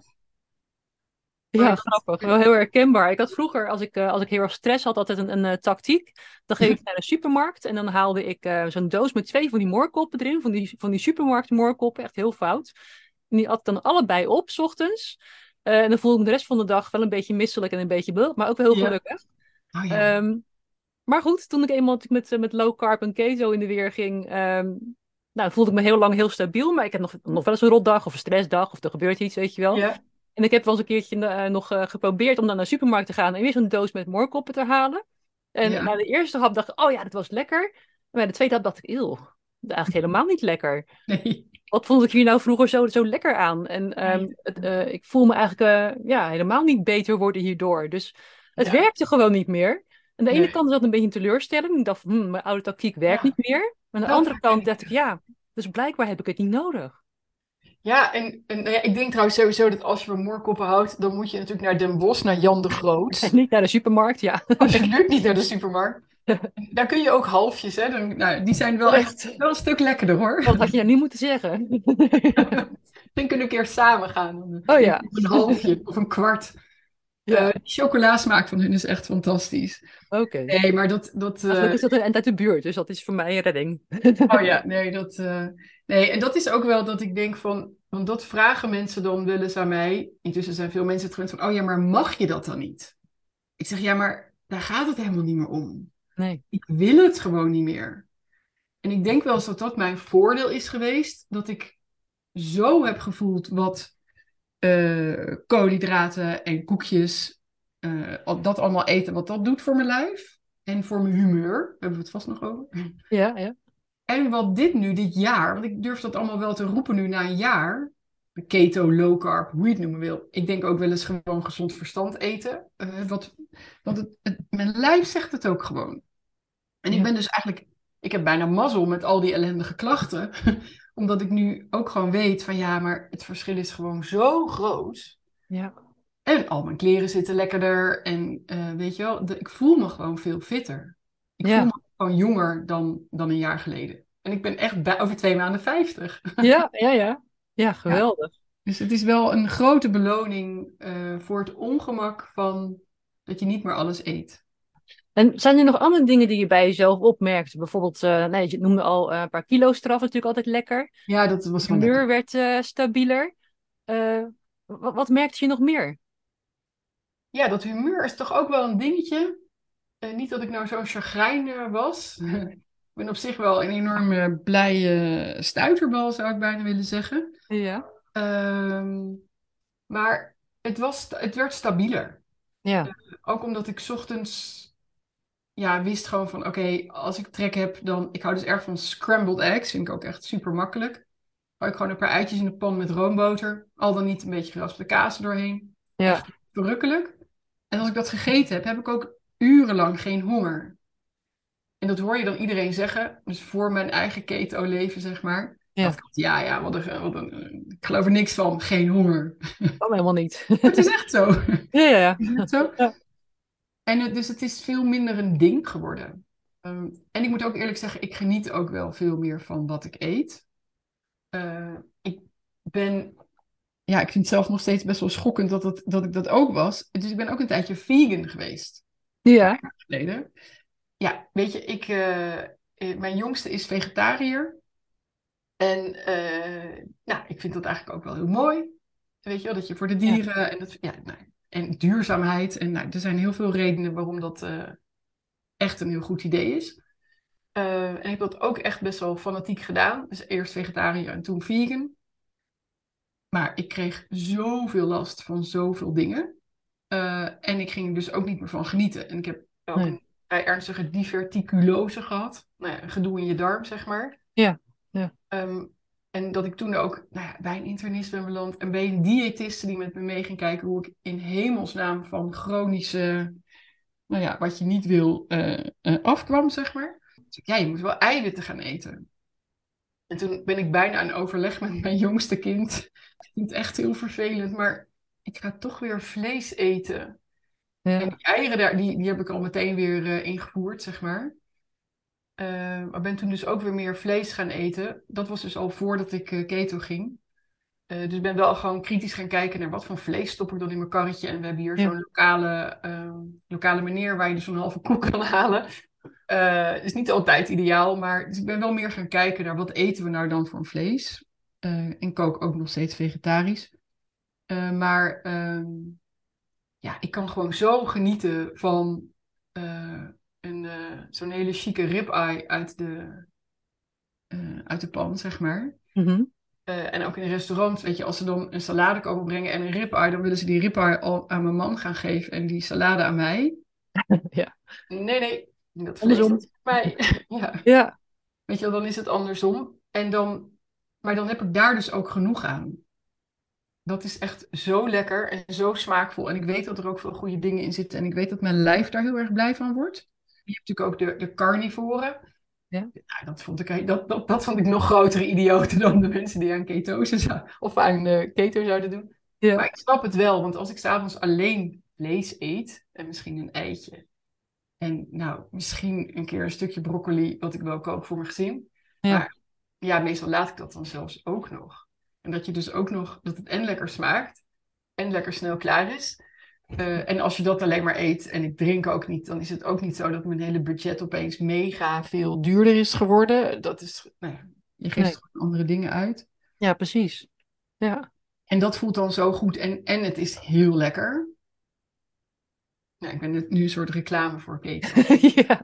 Ja, grappig. Wel heel herkenbaar. Ik had vroeger, als ik, als ik heel erg stress had, altijd een, een tactiek. Dan ging ik naar de supermarkt en dan haalde ik zo'n doos met twee van die moorkoppen erin. Van die, van die supermarkt moorkoppen, echt heel fout. En die at ik dan allebei op, s ochtends. en dan voelde ik me de rest van de dag wel een beetje misselijk en een beetje bul, maar ook wel heel gelukkig. Oh, ja. Ehm, maar goed, toen ik eenmaal met, met low carb en keto in de weer ging, um, nou, voelde ik me heel lang heel stabiel. Maar ik heb nog, nog wel eens een rotdag of een stressdag of er gebeurt iets, weet je wel. Ja. En ik heb wel eens een keertje uh, nog uh, geprobeerd om dan naar de supermarkt te gaan en weer zo'n doos met moorkoppen te halen. En na de eerste hap dacht ik, oh ja, dat was lekker. Maar de tweede hap dacht ik, eeuw, eigenlijk helemaal niet lekker. Nee. Wat vond ik hier nou vroeger zo, zo lekker aan? En um, het, uh, ik voel me eigenlijk ja, helemaal niet beter worden hierdoor. Dus het werkte gewoon niet meer. Aan de ene kant is dat een beetje een teleurstelling. Ik dacht, hm, mijn oude tactiek werkt niet meer. Maar aan de andere kant dacht ik, ja, dus blijkbaar heb ik het niet nodig. Ja, en, en nou ja, ik denk trouwens sowieso dat als je van moorkoppen houdt, dan moet je natuurlijk naar Den Bosch, naar Jan de Groot. En niet naar de supermarkt, ja. Absoluut niet naar de supermarkt. Daar kun je ook halfjes, hè. Dan, nou, die zijn wel echt wel een stuk lekkerder, hoor. Wat had je nou niet moeten zeggen? Dan kunnen we een keer samen gaan. Oh ja. Een halfje of een kwart. Ja. Uh, chocola smaak van hun is echt fantastisch. Oké. Nee, maar dat... dat uh... is dat een uit de buurt, dus dat is voor mij een redding. oh ja, nee, dat... Uh... Nee, en dat is ook wel dat ik denk van... Want dat vragen mensen dan wel eens aan mij. Intussen zijn veel mensen het gewend van... Oh ja, maar mag je dat dan niet? Ik zeg, ja, maar daar gaat het helemaal niet meer om. Nee. Ik wil het gewoon niet meer. En ik denk wel eens dat dat mijn voordeel is geweest. Dat ik zo heb gevoeld wat uh, koolhydraten en koekjes, uh, dat allemaal eten, wat dat doet voor mijn lijf. En voor mijn humeur, daar hebben we het vast nog over. Ja, ja. En wat dit nu, dit jaar, want ik durf dat allemaal wel te roepen nu na een jaar. Keto, low carb, hoe je het noemen wil. Ik denk ook wel eens gewoon gezond verstand eten. Uh, wat, want het, mijn lijf zegt het ook gewoon. En ik ben dus eigenlijk, ik heb bijna mazzel met al die ellendige klachten. Omdat ik nu ook gewoon weet van ja, maar het verschil is gewoon zo groot. Ja. En al mijn kleren zitten lekkerder. En uh, weet je wel, de, ik voel me gewoon veel fitter. Ik voel me gewoon jonger dan, dan een jaar geleden. En ik ben echt bij, over twee maanden 50. Ja, ja, ja. Ja, geweldig. Dus het is wel een grote beloning uh, voor het ongemak van dat je niet meer alles eet. En zijn er nog andere dingen die je bij jezelf opmerkt? Bijvoorbeeld, uh, nee, je noemde al uh, een paar kilo straf, natuurlijk altijd lekker. Ja, dat was wel humeur werd uh, stabieler. Wat, wat, merkte je nog meer? Ja, dat humeur is toch ook wel een dingetje. niet dat ik nou zo'n chagrijn was. ik ben op zich wel een enorme blije stuiterbal, zou ik bijna willen zeggen. Ja. Ehm, maar het, was, het werd stabieler. Ja. ook omdat ik ochtends ja, wist gewoon van oké, als ik trek heb, dan. Ik hou dus erg van scrambled eggs. Vind ik ook echt super makkelijk. Hou ik gewoon een paar eitjes in de pan met roomboter. Al dan niet een beetje geraspte kaas doorheen. Ja. verrukkelijk. En als ik dat gegeten heb, heb ik ook urenlang geen honger. En dat hoor je dan iedereen zeggen. Dus voor mijn eigen keto-leven, zeg maar. Ja. Dat, ja, ja, wat een, wat een, ik geloof er niks van. Geen honger. Oh, helemaal niet. het is echt zo. Ja, ja, ja. Is het zo? Ja. En dus het is veel minder een ding geworden. Ehm, en ik moet ook eerlijk zeggen, ik geniet ook wel veel meer van wat ik eet. Uh, ik ben, ja, ik vind het zelf nog steeds best wel schokkend dat, het, dat ik dat ook was. Dus ik ben ook een tijdje vegan geweest. Ja. Geleden. Ja, weet je, ik, uh, mijn jongste is vegetariër. En uh, nou, ik vind dat eigenlijk ook wel heel mooi. Weet je wel, dat je voor de dieren en dat, ja, nou, en duurzaamheid. En nou, er zijn heel veel redenen waarom dat uh, echt een heel goed idee is. Uh, en ik heb dat ook echt best wel fanatiek gedaan. Dus eerst vegetariër en toen vegan. Maar ik kreeg zoveel last van zoveel dingen. Uh, en ik ging er dus ook niet meer van genieten. En ik heb ook nee. een vrij ernstige diverticulose gehad. Nou ja, gedoe in je darm, zeg maar. Ja, ja. Um, en dat ik toen ook nou ja, bij een internist ben beland en bij een diëtiste die met me mee ging kijken hoe ik in hemelsnaam van chronische, nou ja, wat je niet wil, uh, uh, afkwam, zeg maar. Dus ik, ja, je moet wel eiwitten gaan eten. En toen ben ik bijna aan overleg met mijn jongste kind. Ik vind het echt heel vervelend, maar ik ga toch weer vlees eten. Ja. En die eieren daar, die, die heb ik al meteen weer uh, ingevoerd, zeg maar. Uh, maar ben toen dus ook weer meer vlees gaan eten. Dat was dus al voordat ik uh, keto ging. dus ik ben wel gewoon kritisch gaan kijken naar wat voor vlees stop ik dan in mijn karretje. En we hebben hier zo'n lokale, uh, lokale meneer waar je dus zo'n halve koek kan halen. Uh, is niet altijd ideaal, maar dus ik ben wel meer gaan kijken naar wat eten we nou dan voor een vlees. Uh, en kook ook nog steeds vegetarisch. Uh, maar ehm, ja, ik kan gewoon zo genieten van een, zo'n hele chique ribeye uit de, uit de pan, zeg maar. Mm en ook in een restaurant, weet je, als ze dan een salade komen brengen en een ribeye, dan willen ze die ribeye al aan mijn man gaan geven en die salade aan mij. ja. Nee, nee, dat andersom. Mij. ja. ja. Weet je dan is het andersom. En dan, maar dan heb ik daar dus ook genoeg aan. Dat is echt zo lekker en zo smaakvol. En ik weet dat er ook veel goede dingen in zitten. En ik weet dat mijn lijf daar heel erg blij van wordt. Je hebt natuurlijk ook de, de carnivoren. Ja. ja. dat, vond ik, dat, dat, dat vond ik nog grotere idioten dan de mensen die aan ketose zou, of aan uh, keto zouden doen. Ja. Maar ik snap het wel, want als ik s'avonds alleen vlees eet en misschien een eitje, en nou, misschien een keer een stukje broccoli, wat ik wel kook voor mijn gezin. Ja. Maar ja, meestal laat ik dat dan zelfs ook nog. En dat je dus ook nog, dat het en lekker smaakt en lekker snel klaar is. Uh, en als je dat alleen maar eet en ik drink ook niet, dan is het ook niet zo dat mijn hele budget opeens mega veel duurder is geworden. Dat is, nou ja, je geeft nee. andere dingen uit. Ja, precies. Ja. En dat voelt dan zo goed en, en het is heel lekker. Ja, ik ben nu een soort reclame voor keto. ja.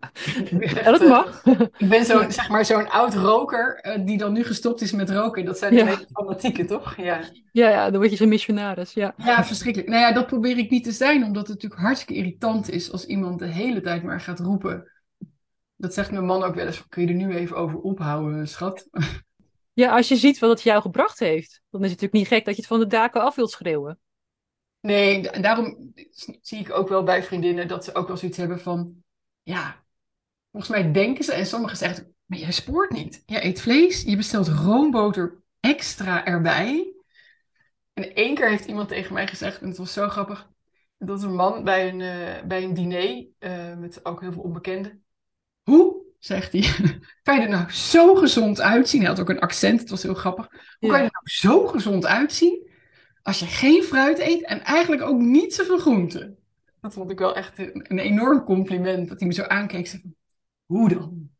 dat eh, mag. ik ben zo'n zeg maar, zo'n oud roker uh, die dan nu gestopt is met roken. Dat zijn de ja. fanatieken, toch? Ja. ja, ja, dan word je zo'n missionaris. Ja. ja, verschrikkelijk. Nou ja, dat probeer ik niet te zijn, omdat het natuurlijk hartstikke irritant is als iemand de hele tijd maar gaat roepen. Dat zegt mijn man ook wel eens, kun je er nu even over ophouden, schat? Ja, als je ziet wat het jou gebracht heeft, dan is het natuurlijk niet gek dat je het van de daken af wilt schreeuwen. Nee, en daarom zie ik ook wel bij vriendinnen dat ze ook wel zoiets hebben van, ja, volgens mij denken ze, en sommigen zeggen, maar jij spoort niet. Jij eet vlees, je bestelt roomboter extra erbij. En één keer heeft iemand tegen mij gezegd, en het was zo grappig, dat een man bij een, uh, bij een diner uh, met ook heel veel onbekenden. Hoe, zegt hij, kan je er nou zo gezond uitzien? Hij had ook een accent, het was heel grappig. Hoe kan je er nou zo gezond uitzien? Als je geen fruit eet en eigenlijk ook niet zoveel groenten. Dat vond ik wel echt een, enorm compliment. Dat hij me zo aankeek. Zei, Hoe dan?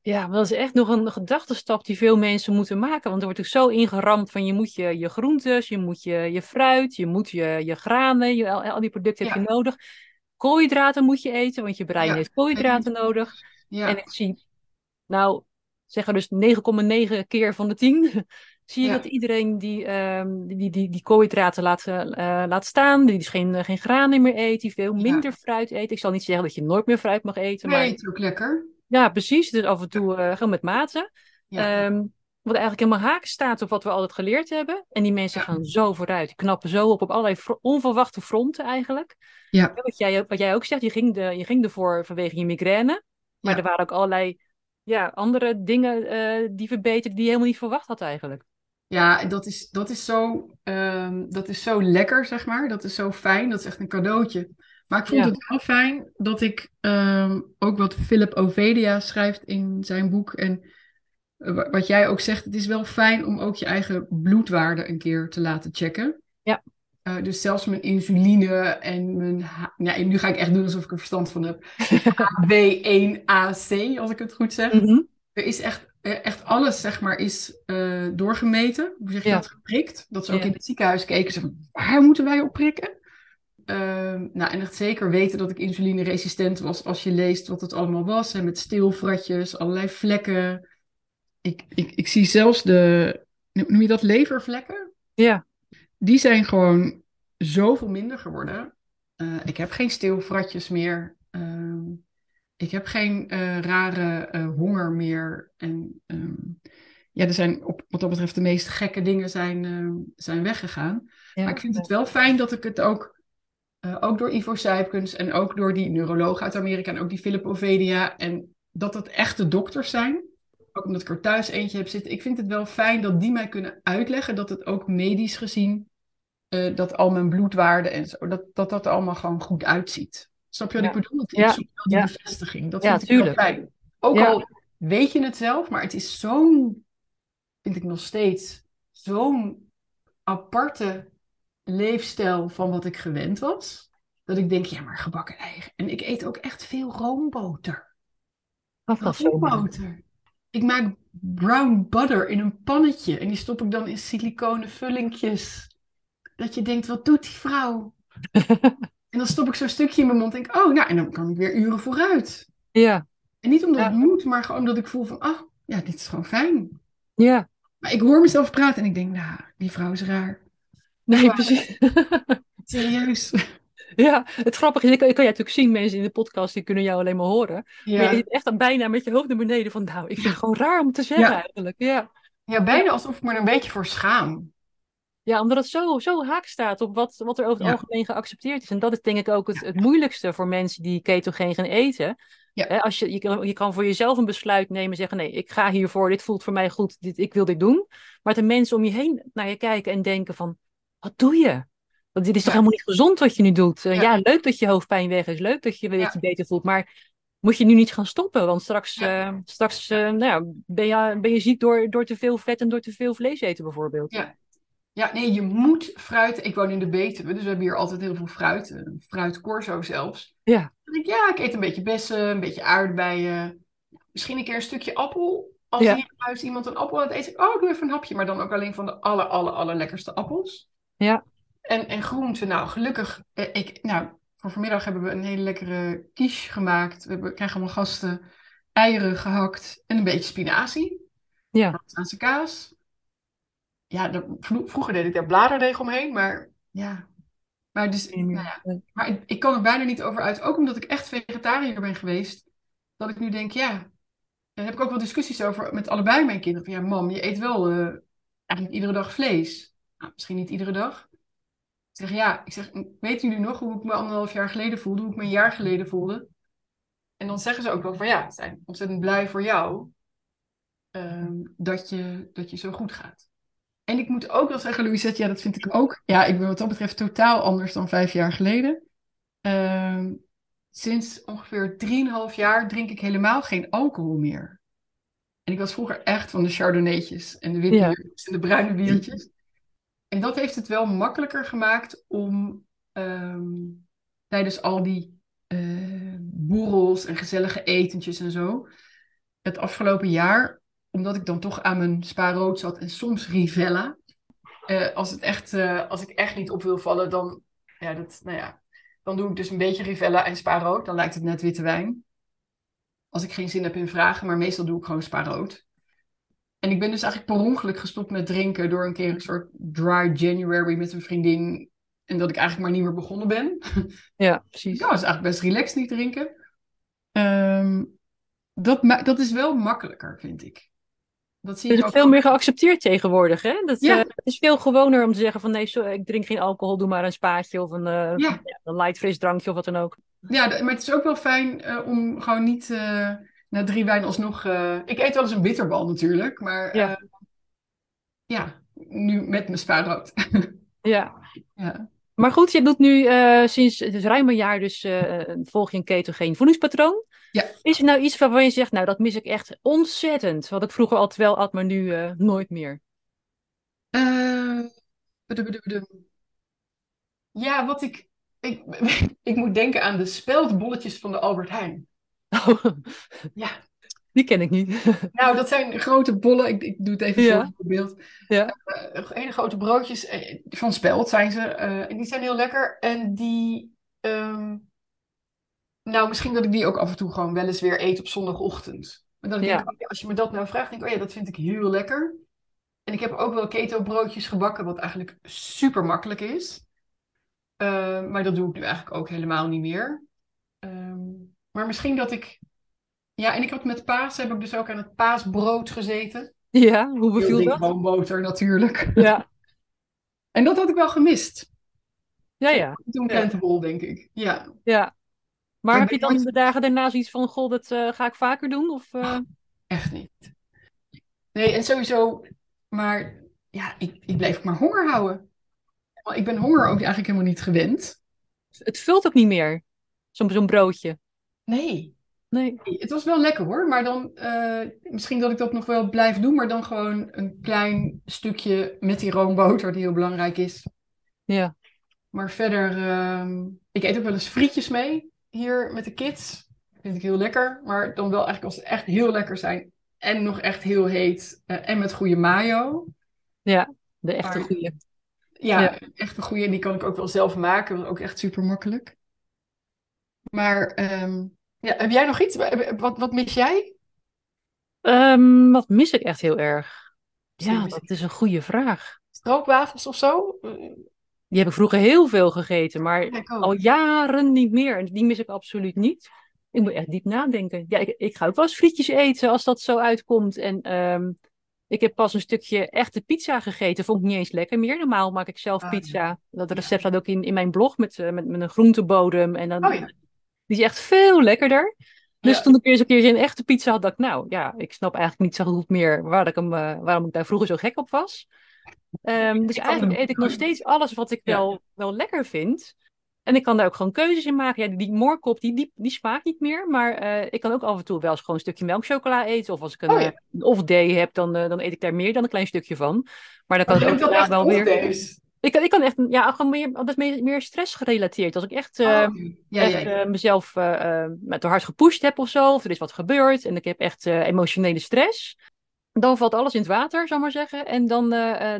Ja, dat is echt nog een gedachtenstap die veel mensen moeten maken. Want er wordt ook zo ingeramd van je moet je, je groentes, je moet je, je fruit, je moet je, je granen, je, al, al die producten heb je nodig. Koolhydraten moet je eten, want je brein heeft koolhydraten nodig. Ja. En ik zie, nou, zeggen dus 9,9 keer van de 10 zie je dat iedereen die, um, die, die, die koolhydraten laat, uh, laat staan, die dus geen, geen granen meer eet, die veel minder fruit eet. Ik zal niet zeggen dat je nooit meer fruit mag eten. Nee, maar... ook lekker. Ja, precies. Dus af en toe uh, gewoon met mate. Um, wat eigenlijk helemaal haak staat op wat we altijd geleerd hebben. En die mensen gaan zo vooruit. Die knappen zo op op allerlei onverwachte fronten eigenlijk. Ja. Wat, jij, wat jij ook zegt, je ging, de, je ging ervoor vanwege je migraine. Maar er waren ook allerlei ja, andere dingen uh, die verbeterden die je helemaal niet verwacht had eigenlijk. Ja, dat is, dat, is zo, um, dat is zo lekker, zeg maar. Dat is zo fijn. Dat is echt een cadeautje. Maar ik vond het wel fijn dat ik um, ook wat Philip Ovedia schrijft in zijn boek. En uh, wat jij ook zegt, het is wel fijn om ook je eigen bloedwaarde een keer te laten checken. Ja. Uh, dus zelfs mijn insuline en mijn. Ja, nu ga ik echt doen alsof ik er verstand van heb. HB1AC, als ik het goed zeg. Mm -hmm. Er is echt eh, echt alles, zeg maar, is uh, doorgemeten. Hoe zeg je dat? Geprikt. Dat ze ook in het ziekenhuis keken. Ze waar moeten wij op prikken? Uh, nou, en echt zeker weten dat ik insulineresistent was als je leest wat het allemaal was. Hè, met stilvratjes, allerlei vlekken. Ik, ik, ik zie zelfs de, noem je dat levervlekken? Ja. Die zijn gewoon zoveel minder geworden. Uh, ik heb geen stilvratjes meer. Ehm, ik heb geen uh, rare uh, honger meer. En um, ja, er zijn op, wat dat betreft de meest gekke dingen zijn, uh, zijn weggegaan. Ja, maar ik vind het wel fijn dat ik het ook, ook door Ivo Sijpkens en ook door die neuroloog uit Amerika en ook die Philip Ovedia en dat het echte dokters zijn. Ook omdat ik er thuis eentje heb zitten. Ik vind het wel fijn dat die mij kunnen uitleggen dat het ook medisch gezien, dat al mijn bloedwaarden en zo, dat, dat dat er allemaal gewoon goed uitziet. Snap je wat ik bedoel? Ik ja. zoek wel die bevestiging. Dat vind ik heel fijn. Ook al weet je het zelf, maar het is zo'n, vind ik nog steeds, zo'n aparte leefstijl van wat ik gewend was. Dat ik denk, ja, maar gebakken eigen. En ik eet ook echt veel roomboter. Wat was roomboter? Ik maak brown butter in een pannetje. En die stop ik dan in siliconen vullingjes. Dat je denkt, wat doet die vrouw? en dan stop ik zo'n stukje in mijn mond en denk, oh, nou, en dan kan ik weer uren vooruit. Ja. En niet omdat het moet, maar gewoon omdat ik voel van, ah, ja, dit is gewoon fijn. Ja. Maar ik hoor mezelf praten en ik denk, nou, die vrouw is raar. Nee, precies. Serieus. Ja, het grappige is, ik kan, je natuurlijk zien, mensen in de podcast, die kunnen jou alleen maar horen. Ja. Maar je zit echt bijna met je hoofd naar beneden van, nou, ik vind het gewoon raar om te zeggen eigenlijk. Ja. ja, bijna alsof ik me er een beetje voor schaam. Ja, omdat het zo, zo haak staat op wat, wat er over het algemeen geaccepteerd is. En dat is denk ik ook het, het moeilijkste voor mensen die ketogeen gaan eten. Ja. als je, je, kan, je kan voor jezelf een besluit nemen, zeggen nee, ik ga hiervoor, dit voelt voor mij goed, dit, ik wil dit doen. Maar de mensen om je heen naar je kijken en denken van, wat doe je? Want dit is toch helemaal niet gezond wat je nu doet? Uh, ja. leuk dat je hoofdpijn weg is, leuk dat je, dat je beter voelt, maar moet je nu niet gaan stoppen? Want straks, uh, straks uh, nou ja, ben, je, ben je ziek door, door te veel vet en door te veel vlees eten bijvoorbeeld. Ja. Ja, nee, je moet fruit. Ik woon in de Betuwe, dus we hebben hier altijd heel veel fruit. Fruit corso zelfs. Ja. ik, ja, ik eet een beetje bessen, een beetje aardbeien. Misschien een keer een stukje appel. Als hier in huis iemand een appel eet, eet ik, oh, ik doe even een hapje. Maar dan ook alleen van de aller, aller, allerlekkerste appels. Ja. En, en groenten, nou, gelukkig. Eh, ik, nou, voor vanmiddag hebben we een hele lekkere quiche gemaakt. We hebben, krijgen allemaal gasten eieren gehakt en een beetje spinazie. Ja. Franse kaas. Ja, vroeger deed ik daar bladerdeeg omheen, maar ja, maar, dus, nou ja, maar ik, ik, kan er bijna niet over uit. Ook omdat ik echt vegetariër ben geweest. Dat ik nu denk, ja. Daar heb ik ook wel discussies over met allebei mijn kinderen. Van ja, mam, je eet wel uh, eigenlijk iedere dag vlees. Nou, misschien niet iedere dag. Ik zeg ja, ik zeg, weten jullie nog hoe ik me anderhalf jaar geleden voelde? Hoe ik me een jaar geleden voelde? En dan zeggen ze ook wel van ja, we zijn ontzettend blij voor jou. Um, dat, je, dat je zo goed gaat. En ik moet ook wel zeggen, Louisette, ja, dat vind ik ook. Ja, ik ben wat dat betreft totaal anders dan vijf jaar geleden. Uh, sinds ongeveer drieënhalf jaar drink ik helemaal geen alcohol meer. En ik was vroeger echt van de chardonnaytjes en de witte ja. en de bruine biertjes. En dat heeft het wel makkelijker gemaakt om um, tijdens al die uh, boerels en gezellige etentjes en zo, het afgelopen jaar omdat ik dan toch aan mijn spaarrood zat en soms Rivella. Uh, als, het echt, uh, als ik echt niet op wil vallen, dan, ja, dat, nou ja, dan doe ik dus een beetje Rivella en spaarrood. Dan lijkt het net witte wijn. Als ik geen zin heb in vragen, maar meestal doe ik gewoon spaarrood. En ik ben dus eigenlijk per ongeluk gestopt met drinken door een keer een soort dry January met een vriendin. En dat ik eigenlijk maar niet meer begonnen ben. Ja, precies. Ja, is eigenlijk best relaxed niet drinken. Um, dat, dat is wel makkelijker, vind ik. Dat zie je is ook veel meer geaccepteerd tegenwoordig. Hè? Dat, ja. uh, het is veel gewoner om te zeggen van nee, ik drink geen alcohol, doe maar een spaatje of een, uh, ja. een light frisdrankje of wat dan ook. Ja, maar het is ook wel fijn uh, om gewoon niet na drie wijn alsnog... ik eet wel eens een bitterbal natuurlijk, maar ja, ja nu met mijn spaarrood. ja. ja. Maar goed, je doet nu sinds het is ruim een jaar dus volg je een ketogeen voedingspatroon. Ja. Is er nou iets waarvan je zegt, nou dat mis ik echt ontzettend, wat ik vroeger altijd wel at, maar nu uh, nooit meer? Uh, ja, wat ik, ik, ik moet denken aan de speldbolletjes van de Albert Heijn. Oh. Ja. Die ken ik niet. Nou, dat zijn grote bollen. Ik, ik doe het even ja. voor beeld. Ja. Uh, hele grote broodjes van speld zijn ze. en die zijn heel lekker. En die, um, nou, misschien dat ik die ook af en toe gewoon wel eens weer eet op zondagochtend. Maar dan denk ik, als je me dat nou vraagt, denk ik, oh ja, dat vind ik heel lekker. En ik heb ook wel keto broodjes gebakken, wat eigenlijk super makkelijk is. Uh, maar dat doe ik nu eigenlijk ook helemaal niet meer. Um, maar misschien dat ik... Ja, en ik had met paas, heb ik dus ook aan het paasbrood gezeten. Ja, hoe beviel dat? Gewoon boter natuurlijk. Ja. en dat had ik wel gemist. Ja, ja. Toen krentenbol, denk ik. Ja. Ja, maar heb je dan de dagen daarna zoiets van, goh, dat uh, ga ik vaker doen? Of, uh... echt niet. Nee, en sowieso, maar ja, ik, ik blijf maar honger houden. Ik ben honger ook eigenlijk helemaal niet gewend. Het vult ook niet meer, zo'n zo'n broodje. Nee. Nee. Het was wel lekker hoor, maar dan uh, misschien dat ik dat nog wel blijf doen, maar dan gewoon een klein stukje met die roomboter die heel belangrijk is. Ja. Maar verder, uh, ik eet ook wel eens frietjes mee hier met de kids. Vind ik heel lekker, maar dan wel eigenlijk als ze echt heel lekker zijn en nog echt heel heet uh, en met goede mayo. Ja, de echte maar, goede. Ja, ja, echt een goede. En die kan ik ook wel zelf maken. Dat is ook echt super makkelijk. Maar um, ja, heb jij nog iets? Wat, wat mis jij? Um, wat mis ik echt heel erg? Ja, dat is een goede vraag. Stroopwafels of zo? Die heb ik vroeger heel veel gegeten, maar al jaren niet meer. En die mis ik absoluut niet. Ik moet echt diep nadenken. Ja, ik, ik ga ook wel eens frietjes eten als dat zo uitkomt. En um, ik heb pas een stukje echte pizza gegeten. Vond ik niet eens lekker meer. Normaal maak ik zelf ah, pizza. Dat recept staat ook in, in mijn blog met, uh, met, met een groentebodem. En dan, oh, ja. Die is echt veel lekkerder. Dus toen ik eerst een keer een echte pizza had, dacht ik, nou ja, ik snap eigenlijk niet zo goed meer waar ik hem, uh, waarom ik daar vroeger zo gek op was. Um, dus eigenlijk eet ik nog steeds alles wat ik wel, wel lekker vind. En ik kan daar ook gewoon keuzes in maken. Ja, die moorkop, die, die, die smaakt niet meer. Maar uh, ik kan ook af en toe wel eens gewoon een stukje melkchocola eten. Of als ik een, oh, ja. uh, off-day heb, dan, uh, dan eet ik daar meer dan een klein stukje van. Maar dan kan oh, ik ook wel weer... Ik, ik kan echt, ja, gewoon meer, dat is meer, meer stress gerelateerd. Als ik echt, uh, oh, ja, echt ja, uh, mezelf uh, met te hard gepusht heb of zo, of er is wat gebeurd en ik heb echt emotionele stress, dan valt alles in het water, zou maar zeggen. En dan,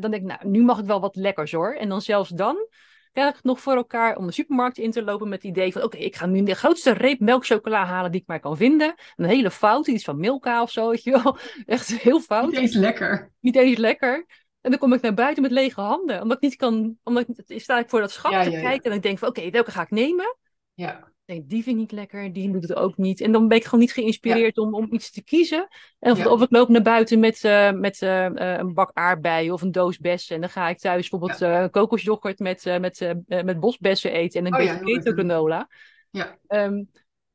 dan denk ik, nou, nu mag ik wel wat lekkers hoor. En dan zelfs dan krijg ik het nog voor elkaar om de supermarkt in te lopen met het idee van, oké, okay, ik ga nu de grootste reep melkchocola halen die ik maar kan vinden. Een hele fout, iets van Milka of zo, weet je wel. Echt heel fout. Niet eens lekker. Niet eens lekker. En dan kom ik naar buiten met lege handen. Omdat ik niet kan, omdat ik, sta ik voor dat schap ja, te ja, kijken. En ik denk van oké, welke ga ik nemen? Ja. Denk, die vind ik niet lekker, die doet het ook niet. En dan ben ik gewoon niet geïnspireerd om, om iets te kiezen. En of, of ik loop naar buiten met, uh, met uh, een bak aardbeien of een doos bessen. En dan ga ik thuis bijvoorbeeld uh, kokosjoghurt met, met, met bosbessen eten en een oh, beetje keto granola. Ja. Um,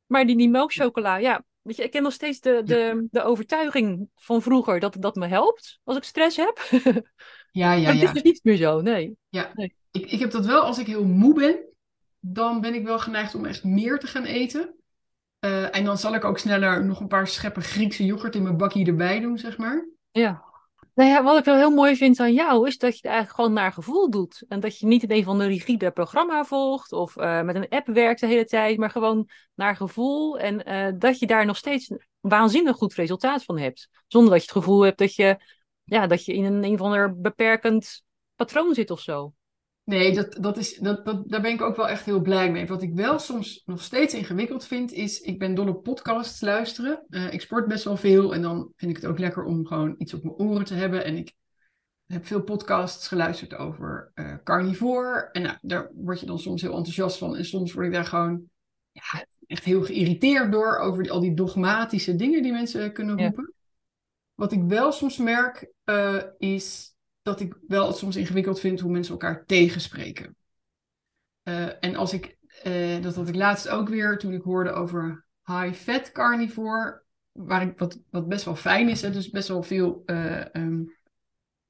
maar die, die melkchocola, ja, Weet je, ik ken nog steeds de, de, de overtuiging van vroeger dat dat me helpt als ik stress heb. Ja, ja, maar ja. Het is dus niet meer zo, nee. Ja, nee. Ik, ik heb dat wel als ik heel moe ben. Dan ben ik wel geneigd om echt meer te gaan eten. Uh, en dan zal ik ook sneller nog een paar scheppen Griekse yoghurt in mijn bakje erbij doen, zeg maar. Ja. Nou ja, wat ik wel heel mooi vind aan jou, is dat je het eigenlijk gewoon naar gevoel doet. En dat je niet in een van de rigide programma volgt of uh, met een app werkt de hele tijd, maar gewoon naar gevoel. En uh, dat je daar nog steeds een waanzinnig goed resultaat van hebt. Zonder dat je het gevoel hebt dat je, ja, dat je in een, een of ander beperkend patroon zit of zo. Nee, dat, dat is, dat, dat, daar ben ik ook wel echt heel blij mee. Wat ik wel soms nog steeds ingewikkeld vind, is ik ben dol op podcasts luisteren. Uh, ik sport best wel veel en dan vind ik het ook lekker om gewoon iets op mijn oren te hebben. En ik heb veel podcasts geluisterd over uh, carnivore. En nou, daar word je dan soms heel enthousiast van. En soms word ik daar gewoon ja, echt heel geïrriteerd door, over die, al die dogmatische dingen die mensen kunnen roepen. Ja. Wat ik wel soms merk, uh, is dat ik wel het soms ingewikkeld vind hoe mensen elkaar tegenspreken. Uh, en als ik, uh, dat had ik laatst ook weer toen ik hoorde over high-fat carnivore, waar ik, wat, wat best wel fijn is, hè, dus best wel veel uh, um,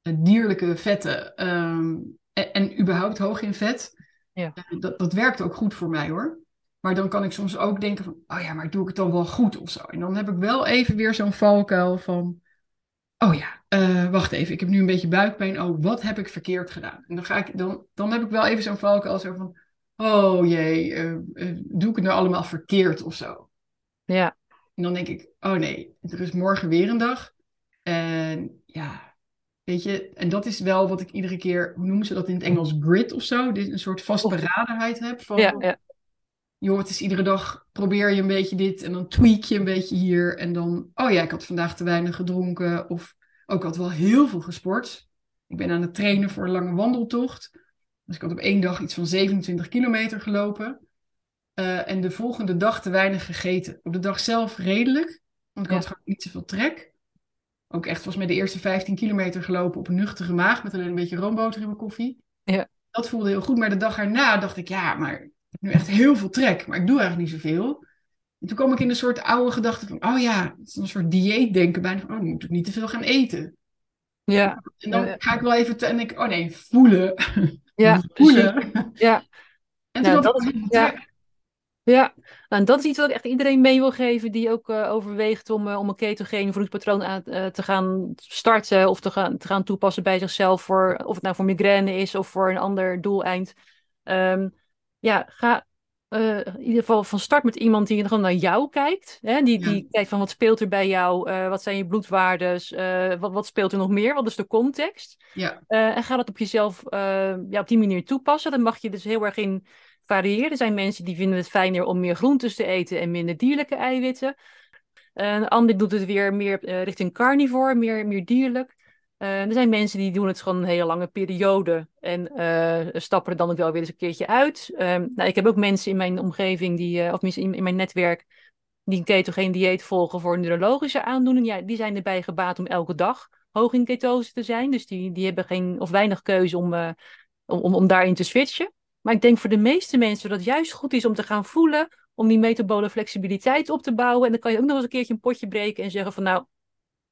dierlijke vetten um, en, en, überhaupt hoog in vet. Ja. dat, dat werkt ook goed voor mij hoor. Maar dan kan ik soms ook denken van, oh ja, maar doe ik het dan wel goed of zo? En dan heb ik wel even weer zo'n valkuil van, oh ja, uh, wacht even, ik heb nu een beetje buikpijn. Oh, wat heb ik verkeerd gedaan? En dan, ga ik, dan, dan heb ik wel even zo'n valkuil zo van, oh jee, uh, uh, doe ik het nou allemaal verkeerd of zo? Ja. En dan denk ik, oh nee, er is morgen weer een dag. En ja, weet je, en dat is wel wat ik iedere keer, hoe noemen ze dat in het Engels, grit of zo? Dit een soort vastberadenheid heb van, ja, ja. joh, het is iedere dag, probeer je een beetje dit en dan tweak je een beetje hier. En dan, oh ja, ik had vandaag te weinig gedronken of ook had wel heel veel gesport. Ik ben aan het trainen voor een lange wandeltocht. Dus ik had op één dag iets van 27 kilometer gelopen. Uh, en de volgende dag te weinig gegeten. Op de dag zelf redelijk, want ik ja. had gewoon niet zoveel trek. Ook echt volgens mij de eerste 15 kilometer gelopen op een nuchtere maag met alleen een beetje roomboter in mijn koffie. Ja. Dat voelde heel goed, maar de dag erna dacht ik, ja, maar ik heb nu echt heel veel trek, maar ik doe eigenlijk niet zoveel. En toen kwam ik in een soort oude gedachte van, oh ja, het is een soort dieetdenken bijna van, oh, dan moet ik niet te veel gaan eten. Ja. En dan ga ik wel even, te, en ik, oh nee, voelen. Ja, voelen. Ja. En toen ja, dat, ja. Ja, nou, en dat is iets wat ik echt iedereen mee wil geven die ook uh, overweegt om, uh, om een ketogene voedingspatroon aan, uh, te gaan starten of te gaan, te gaan toepassen bij zichzelf, voor, of het nou voor migraine is of voor een ander doeleind. Um, ja, ga in ieder geval van start met iemand die gewoon naar jou kijkt. Hè? Die, ja. die kijkt van wat speelt er bij jou, wat zijn je bloedwaardes, wat, wat speelt er nog meer, wat is de context. Ja. en ga dat op jezelf ja, op die manier toepassen. Dan mag je dus heel erg in variëren. Er zijn mensen die vinden het fijner om meer groentes te eten en minder dierlijke eiwitten. Een ander doet het weer meer richting carnivore, meer, meer dierlijk. Uh, er zijn mensen die doen het gewoon een hele lange periode en uh, stappen er dan ook wel weer eens een keertje uit. Um, nou, ik heb ook mensen in mijn omgeving, die, of in, in mijn netwerk, die een ketogeen dieet volgen voor neurologische aandoening. Ja, die zijn erbij gebaat om elke dag hoog in ketose te zijn. Dus die, die hebben geen of weinig keuze om, om, om daarin te switchen. Maar ik denk voor de meeste mensen dat het juist goed is om te gaan voelen, om die metabole flexibiliteit op te bouwen. En dan kan je ook nog eens een keertje een potje breken en zeggen van nou,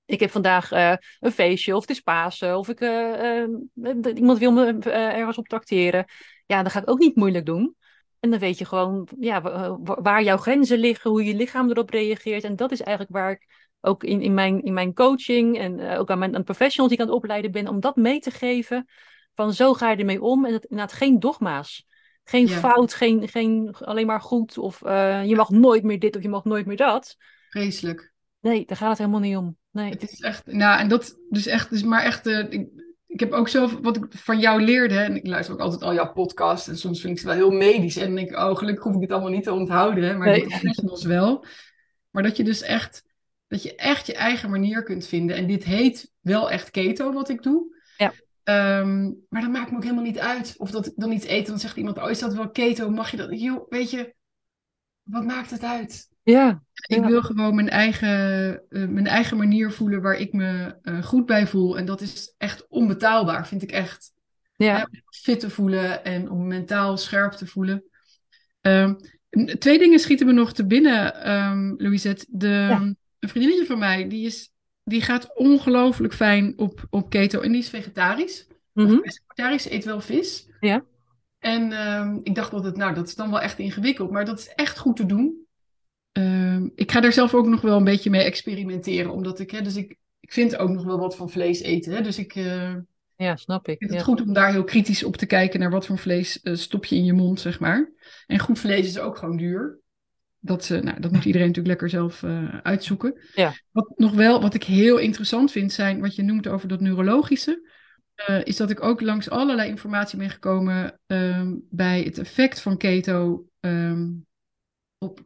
ik heb vandaag uh, een feestje of het is Pasen of ik, uh, uh, iemand wil me ergens op tracteren. Ja, dan ga ik ook niet moeilijk doen. En dan weet je gewoon ja, waar jouw grenzen liggen, hoe je lichaam erop reageert. En dat is eigenlijk waar ik ook in, in, mijn, in mijn coaching en ook aan mijn aan professionals die ik aan het opleiden ben, om dat mee te geven. Van zo ga je ermee om. En het, inderdaad geen dogma's. Geen fout, geen, geen alleen maar goed. Of je mag nooit meer dit of je mag nooit meer dat. Vreselijk. Nee, daar gaat het helemaal niet om. Nee. Het is echt, nou, en dat dus echt, dus maar echt, uh, ik, ik heb ook zo wat ik van jou leerde, en ik luister ook altijd al jouw podcast, en soms vind ik ze wel heel medisch, en denk ik, oh, gelukkig hoef ik het allemaal niet te onthouden, hè, maar nee. de professionals wel. Maar dat je dus echt, dat je echt je eigen manier kunt vinden, en dit heet wel echt keto, wat ik doe. Ja. Um, maar dat maakt me ook helemaal niet uit. Of dat ik dan iets eet, dan zegt iemand, oh, is dat wel keto? Mag je dat? Weet je, wat maakt het uit? Ja. Ik wil gewoon mijn eigen, uh, mijn eigen manier voelen waar ik me uh, goed bij voel. En dat is echt onbetaalbaar, vind ik echt. Ja. om fit te voelen en om mentaal scherp te voelen. Um, twee dingen schieten me nog te binnen, um, Louisette. De, ja. Een vriendinnetje van mij, die is die gaat ongelooflijk fijn op, op keto. En die is vegetarisch. Mm -hmm. Vegetarisch eet wel vis. Ja. En um, ik dacht altijd, nou, dat is dan wel echt ingewikkeld. Maar dat is echt goed te doen. Um, ik ga daar zelf ook nog wel een beetje mee experimenteren. Omdat ik, hè, dus ik, ik vind ook nog wel wat van vlees eten. Hè, dus ik... Uh, ja, snap ik. Het ja. goed om daar heel kritisch op te kijken naar wat voor vlees uh, stop je in je mond, zeg maar. En goed vlees is ook gewoon duur. Dat, uh, nou, dat moet iedereen natuurlijk lekker zelf uitzoeken. Ja. Wat nog wel, wat ik heel interessant vind, zijn wat je noemt over dat neurologische. Uh, is dat ik ook langs allerlei informatie ben gekomen um, bij het effect van keto um, op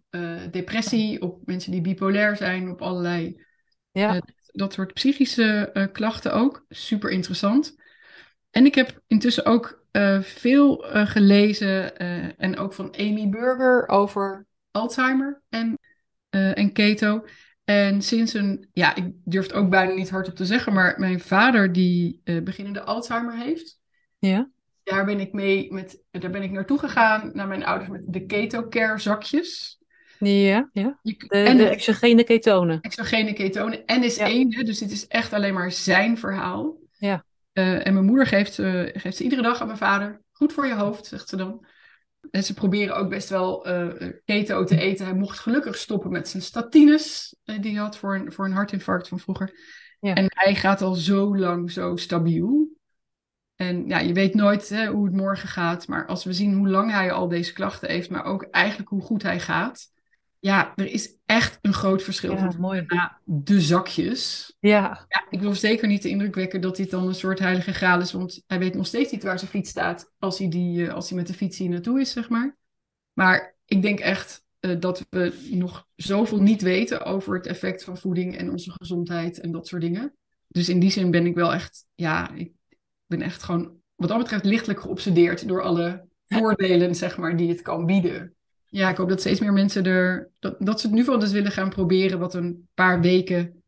depressie, op mensen die bipolair zijn, op allerlei ja. dat soort psychische klachten ook. Super interessant. En ik heb intussen ook veel gelezen en ook van Amy Burger over Alzheimer en, en keto. En sinds een, ja, ik durf het ook bijna niet hardop te zeggen, maar mijn vader die beginnende Alzheimer heeft. Ja. Daar ben ik mee, met, daar ben ik naartoe gegaan, naar mijn ouders met de keto care zakjes. Ja, ja. Je, de, en de exogene ketonen. Exogene ketonen. En is ja. één, hè, dus dit is echt alleen maar zijn verhaal. Ja. Uh, en mijn moeder geeft, geeft ze iedere dag aan mijn vader. Goed voor je hoofd, zegt ze dan. En ze proberen ook best wel uh, keto te eten. Hij mocht gelukkig stoppen met zijn statines. Die hij had voor een, voor een hartinfarct van vroeger. Ja. En hij gaat al zo lang zo stabiel. En ja, je weet nooit hè, hoe het morgen gaat. Maar als we zien hoe lang hij al deze klachten heeft. Maar ook eigenlijk hoe goed hij gaat. Ja, er is echt een groot verschil. Ja, mooi. Na de zakjes. Ja. ja. Ik wil zeker niet de indruk wekken dat dit dan een soort heilige graal is. Want hij weet nog steeds niet waar zijn fiets staat. Als hij, die, als hij met de fiets hier naartoe is, zeg maar. Maar ik denk echt uh, dat we nog zoveel niet weten over het effect van voeding en onze gezondheid en dat soort dingen. Dus in die zin ben ik wel echt, ja, ik ben echt gewoon wat dat betreft lichtelijk geobsedeerd door alle voordelen, zeg maar, die het kan bieden. Ja, ik hoop dat steeds meer mensen er, dat, dat ze het nu wel dus willen gaan proberen, wat een paar weken,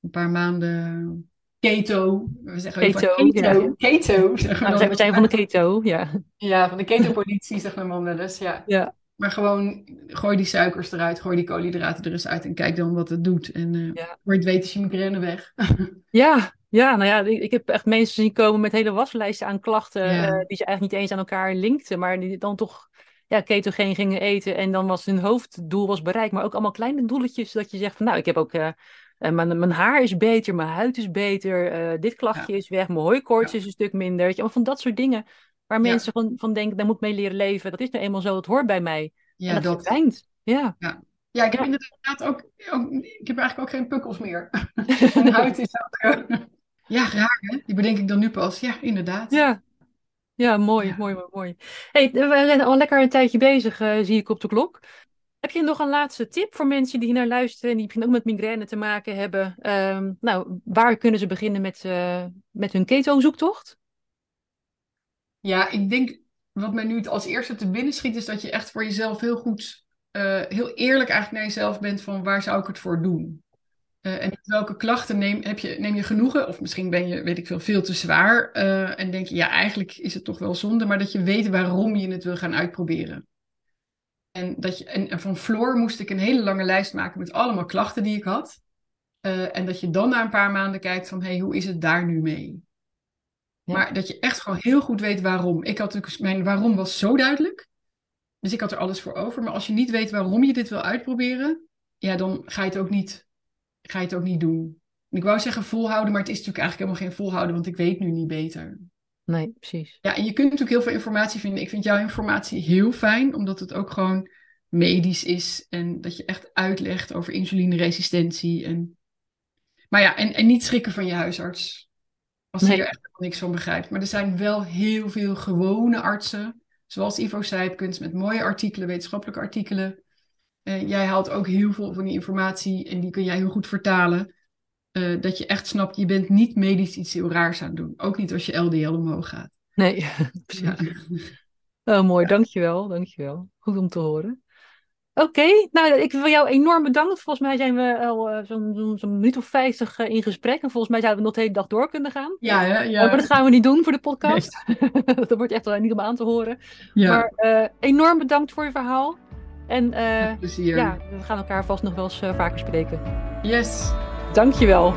een paar maanden keto. We zeggen keto, keto. Ja. keto zeg nou, we, zijn, we zijn van de keto, ja. Ja, van de keto-politie, zegt mijn man wel eens, ja. ja. Maar gewoon, gooi die suikers eruit, gooi die koolhydraten er eens uit en kijk dan wat het doet. En uh, ja. voor je het weet is je migraine weg. ja, ja, nou ja, ik, ik, heb echt mensen zien komen met hele waslijsten aan klachten ja. uh, die ze eigenlijk niet eens aan elkaar linkten, maar die dan toch ja, ketogeen gingen eten en dan was hun hoofddoel was bereikt. Maar ook allemaal kleine doeletjes dat je zegt van nou, ik heb ook... Uh, mijn, mijn haar is beter, mijn huid is beter, dit klachtje is weg, mijn hooikoorts is een stuk minder. Weet je, maar van dat soort dingen waar mensen van, van denken, daar moet mee leren leven. Dat is nou eenmaal zo, dat hoort bij mij. Ja, en dat, dat... Ja. ja. Ik heb inderdaad ook, ook, ik heb eigenlijk ook geen pukkels meer. Mijn huid is ook, ja, raar hè? Die bedenk ik dan nu pas. Ja, inderdaad. Ja, ja mooi, mooi, mooi, mooi. hey, we zijn al lekker een tijdje bezig, uh, zie ik op de klok. Heb je nog een laatste tip voor mensen die hier naar luisteren en die misschien ook met migraine te maken hebben? Um, nou, waar kunnen ze beginnen met, uh, met hun keto-zoektocht? Ja, ik denk wat mij nu als eerste te binnen schiet, is dat je echt voor jezelf heel goed uh, heel eerlijk eigenlijk naar jezelf bent van waar zou ik het voor doen? Uh, en welke klachten neem, heb je, neem je genoegen? Of misschien ben je, weet ik veel, veel te zwaar. Uh, en denk je, ja, eigenlijk is het toch wel zonde. Maar dat je weet waarom je het wil gaan uitproberen. En, dat je, en, en van Floor moest ik een hele lange lijst maken met allemaal klachten die ik had. en dat je dan na een paar maanden kijkt van, hé, hey, hoe is het daar nu mee? Maar dat je echt gewoon heel goed weet waarom. Ik had natuurlijk, mijn waarom was zo duidelijk. Dus ik had er alles voor over. Maar als je niet weet waarom je dit wil uitproberen, ja, dan ga je het ook niet, ga je het ook niet doen. ik wou zeggen volhouden, maar het is natuurlijk eigenlijk helemaal geen volhouden, want ik weet nu niet beter. Nee, precies. Ja, en je kunt natuurlijk heel veel informatie vinden. Ik vind jouw informatie heel fijn, omdat het ook gewoon medisch is en dat je echt uitlegt over insulineresistentie. En... Maar ja, en, en niet schrikken van je huisarts. Als hij er echt niks van begrijpt. Maar er zijn wel heel veel gewone artsen Zoals Ivo Sijpkens met mooie artikelen, wetenschappelijke artikelen. Uh, jij haalt ook heel veel van die informatie en die kun jij heel goed vertalen. Uh, dat je echt snapt, je bent niet medisch iets heel raars aan het doen. Ook niet als je LDL omhoog gaat. Nee, precies. Ja. Oh, mooi, dankjewel, dankjewel. Goed om te horen. Oké, nou ik wil jou enorm bedanken. Volgens mij zijn we al uh, zo'n zo minuut of vijftig uh, in gesprek. En volgens mij zouden we nog de hele dag door kunnen gaan. Ja, ja. ja. maar dat gaan we niet doen voor de podcast. Nee. dat wordt echt wel niet om aan te horen. Ja. Maar enorm bedankt voor je verhaal. En plezier. ja, we gaan elkaar vast nog wel eens vaker spreken. Yes. Dankjewel.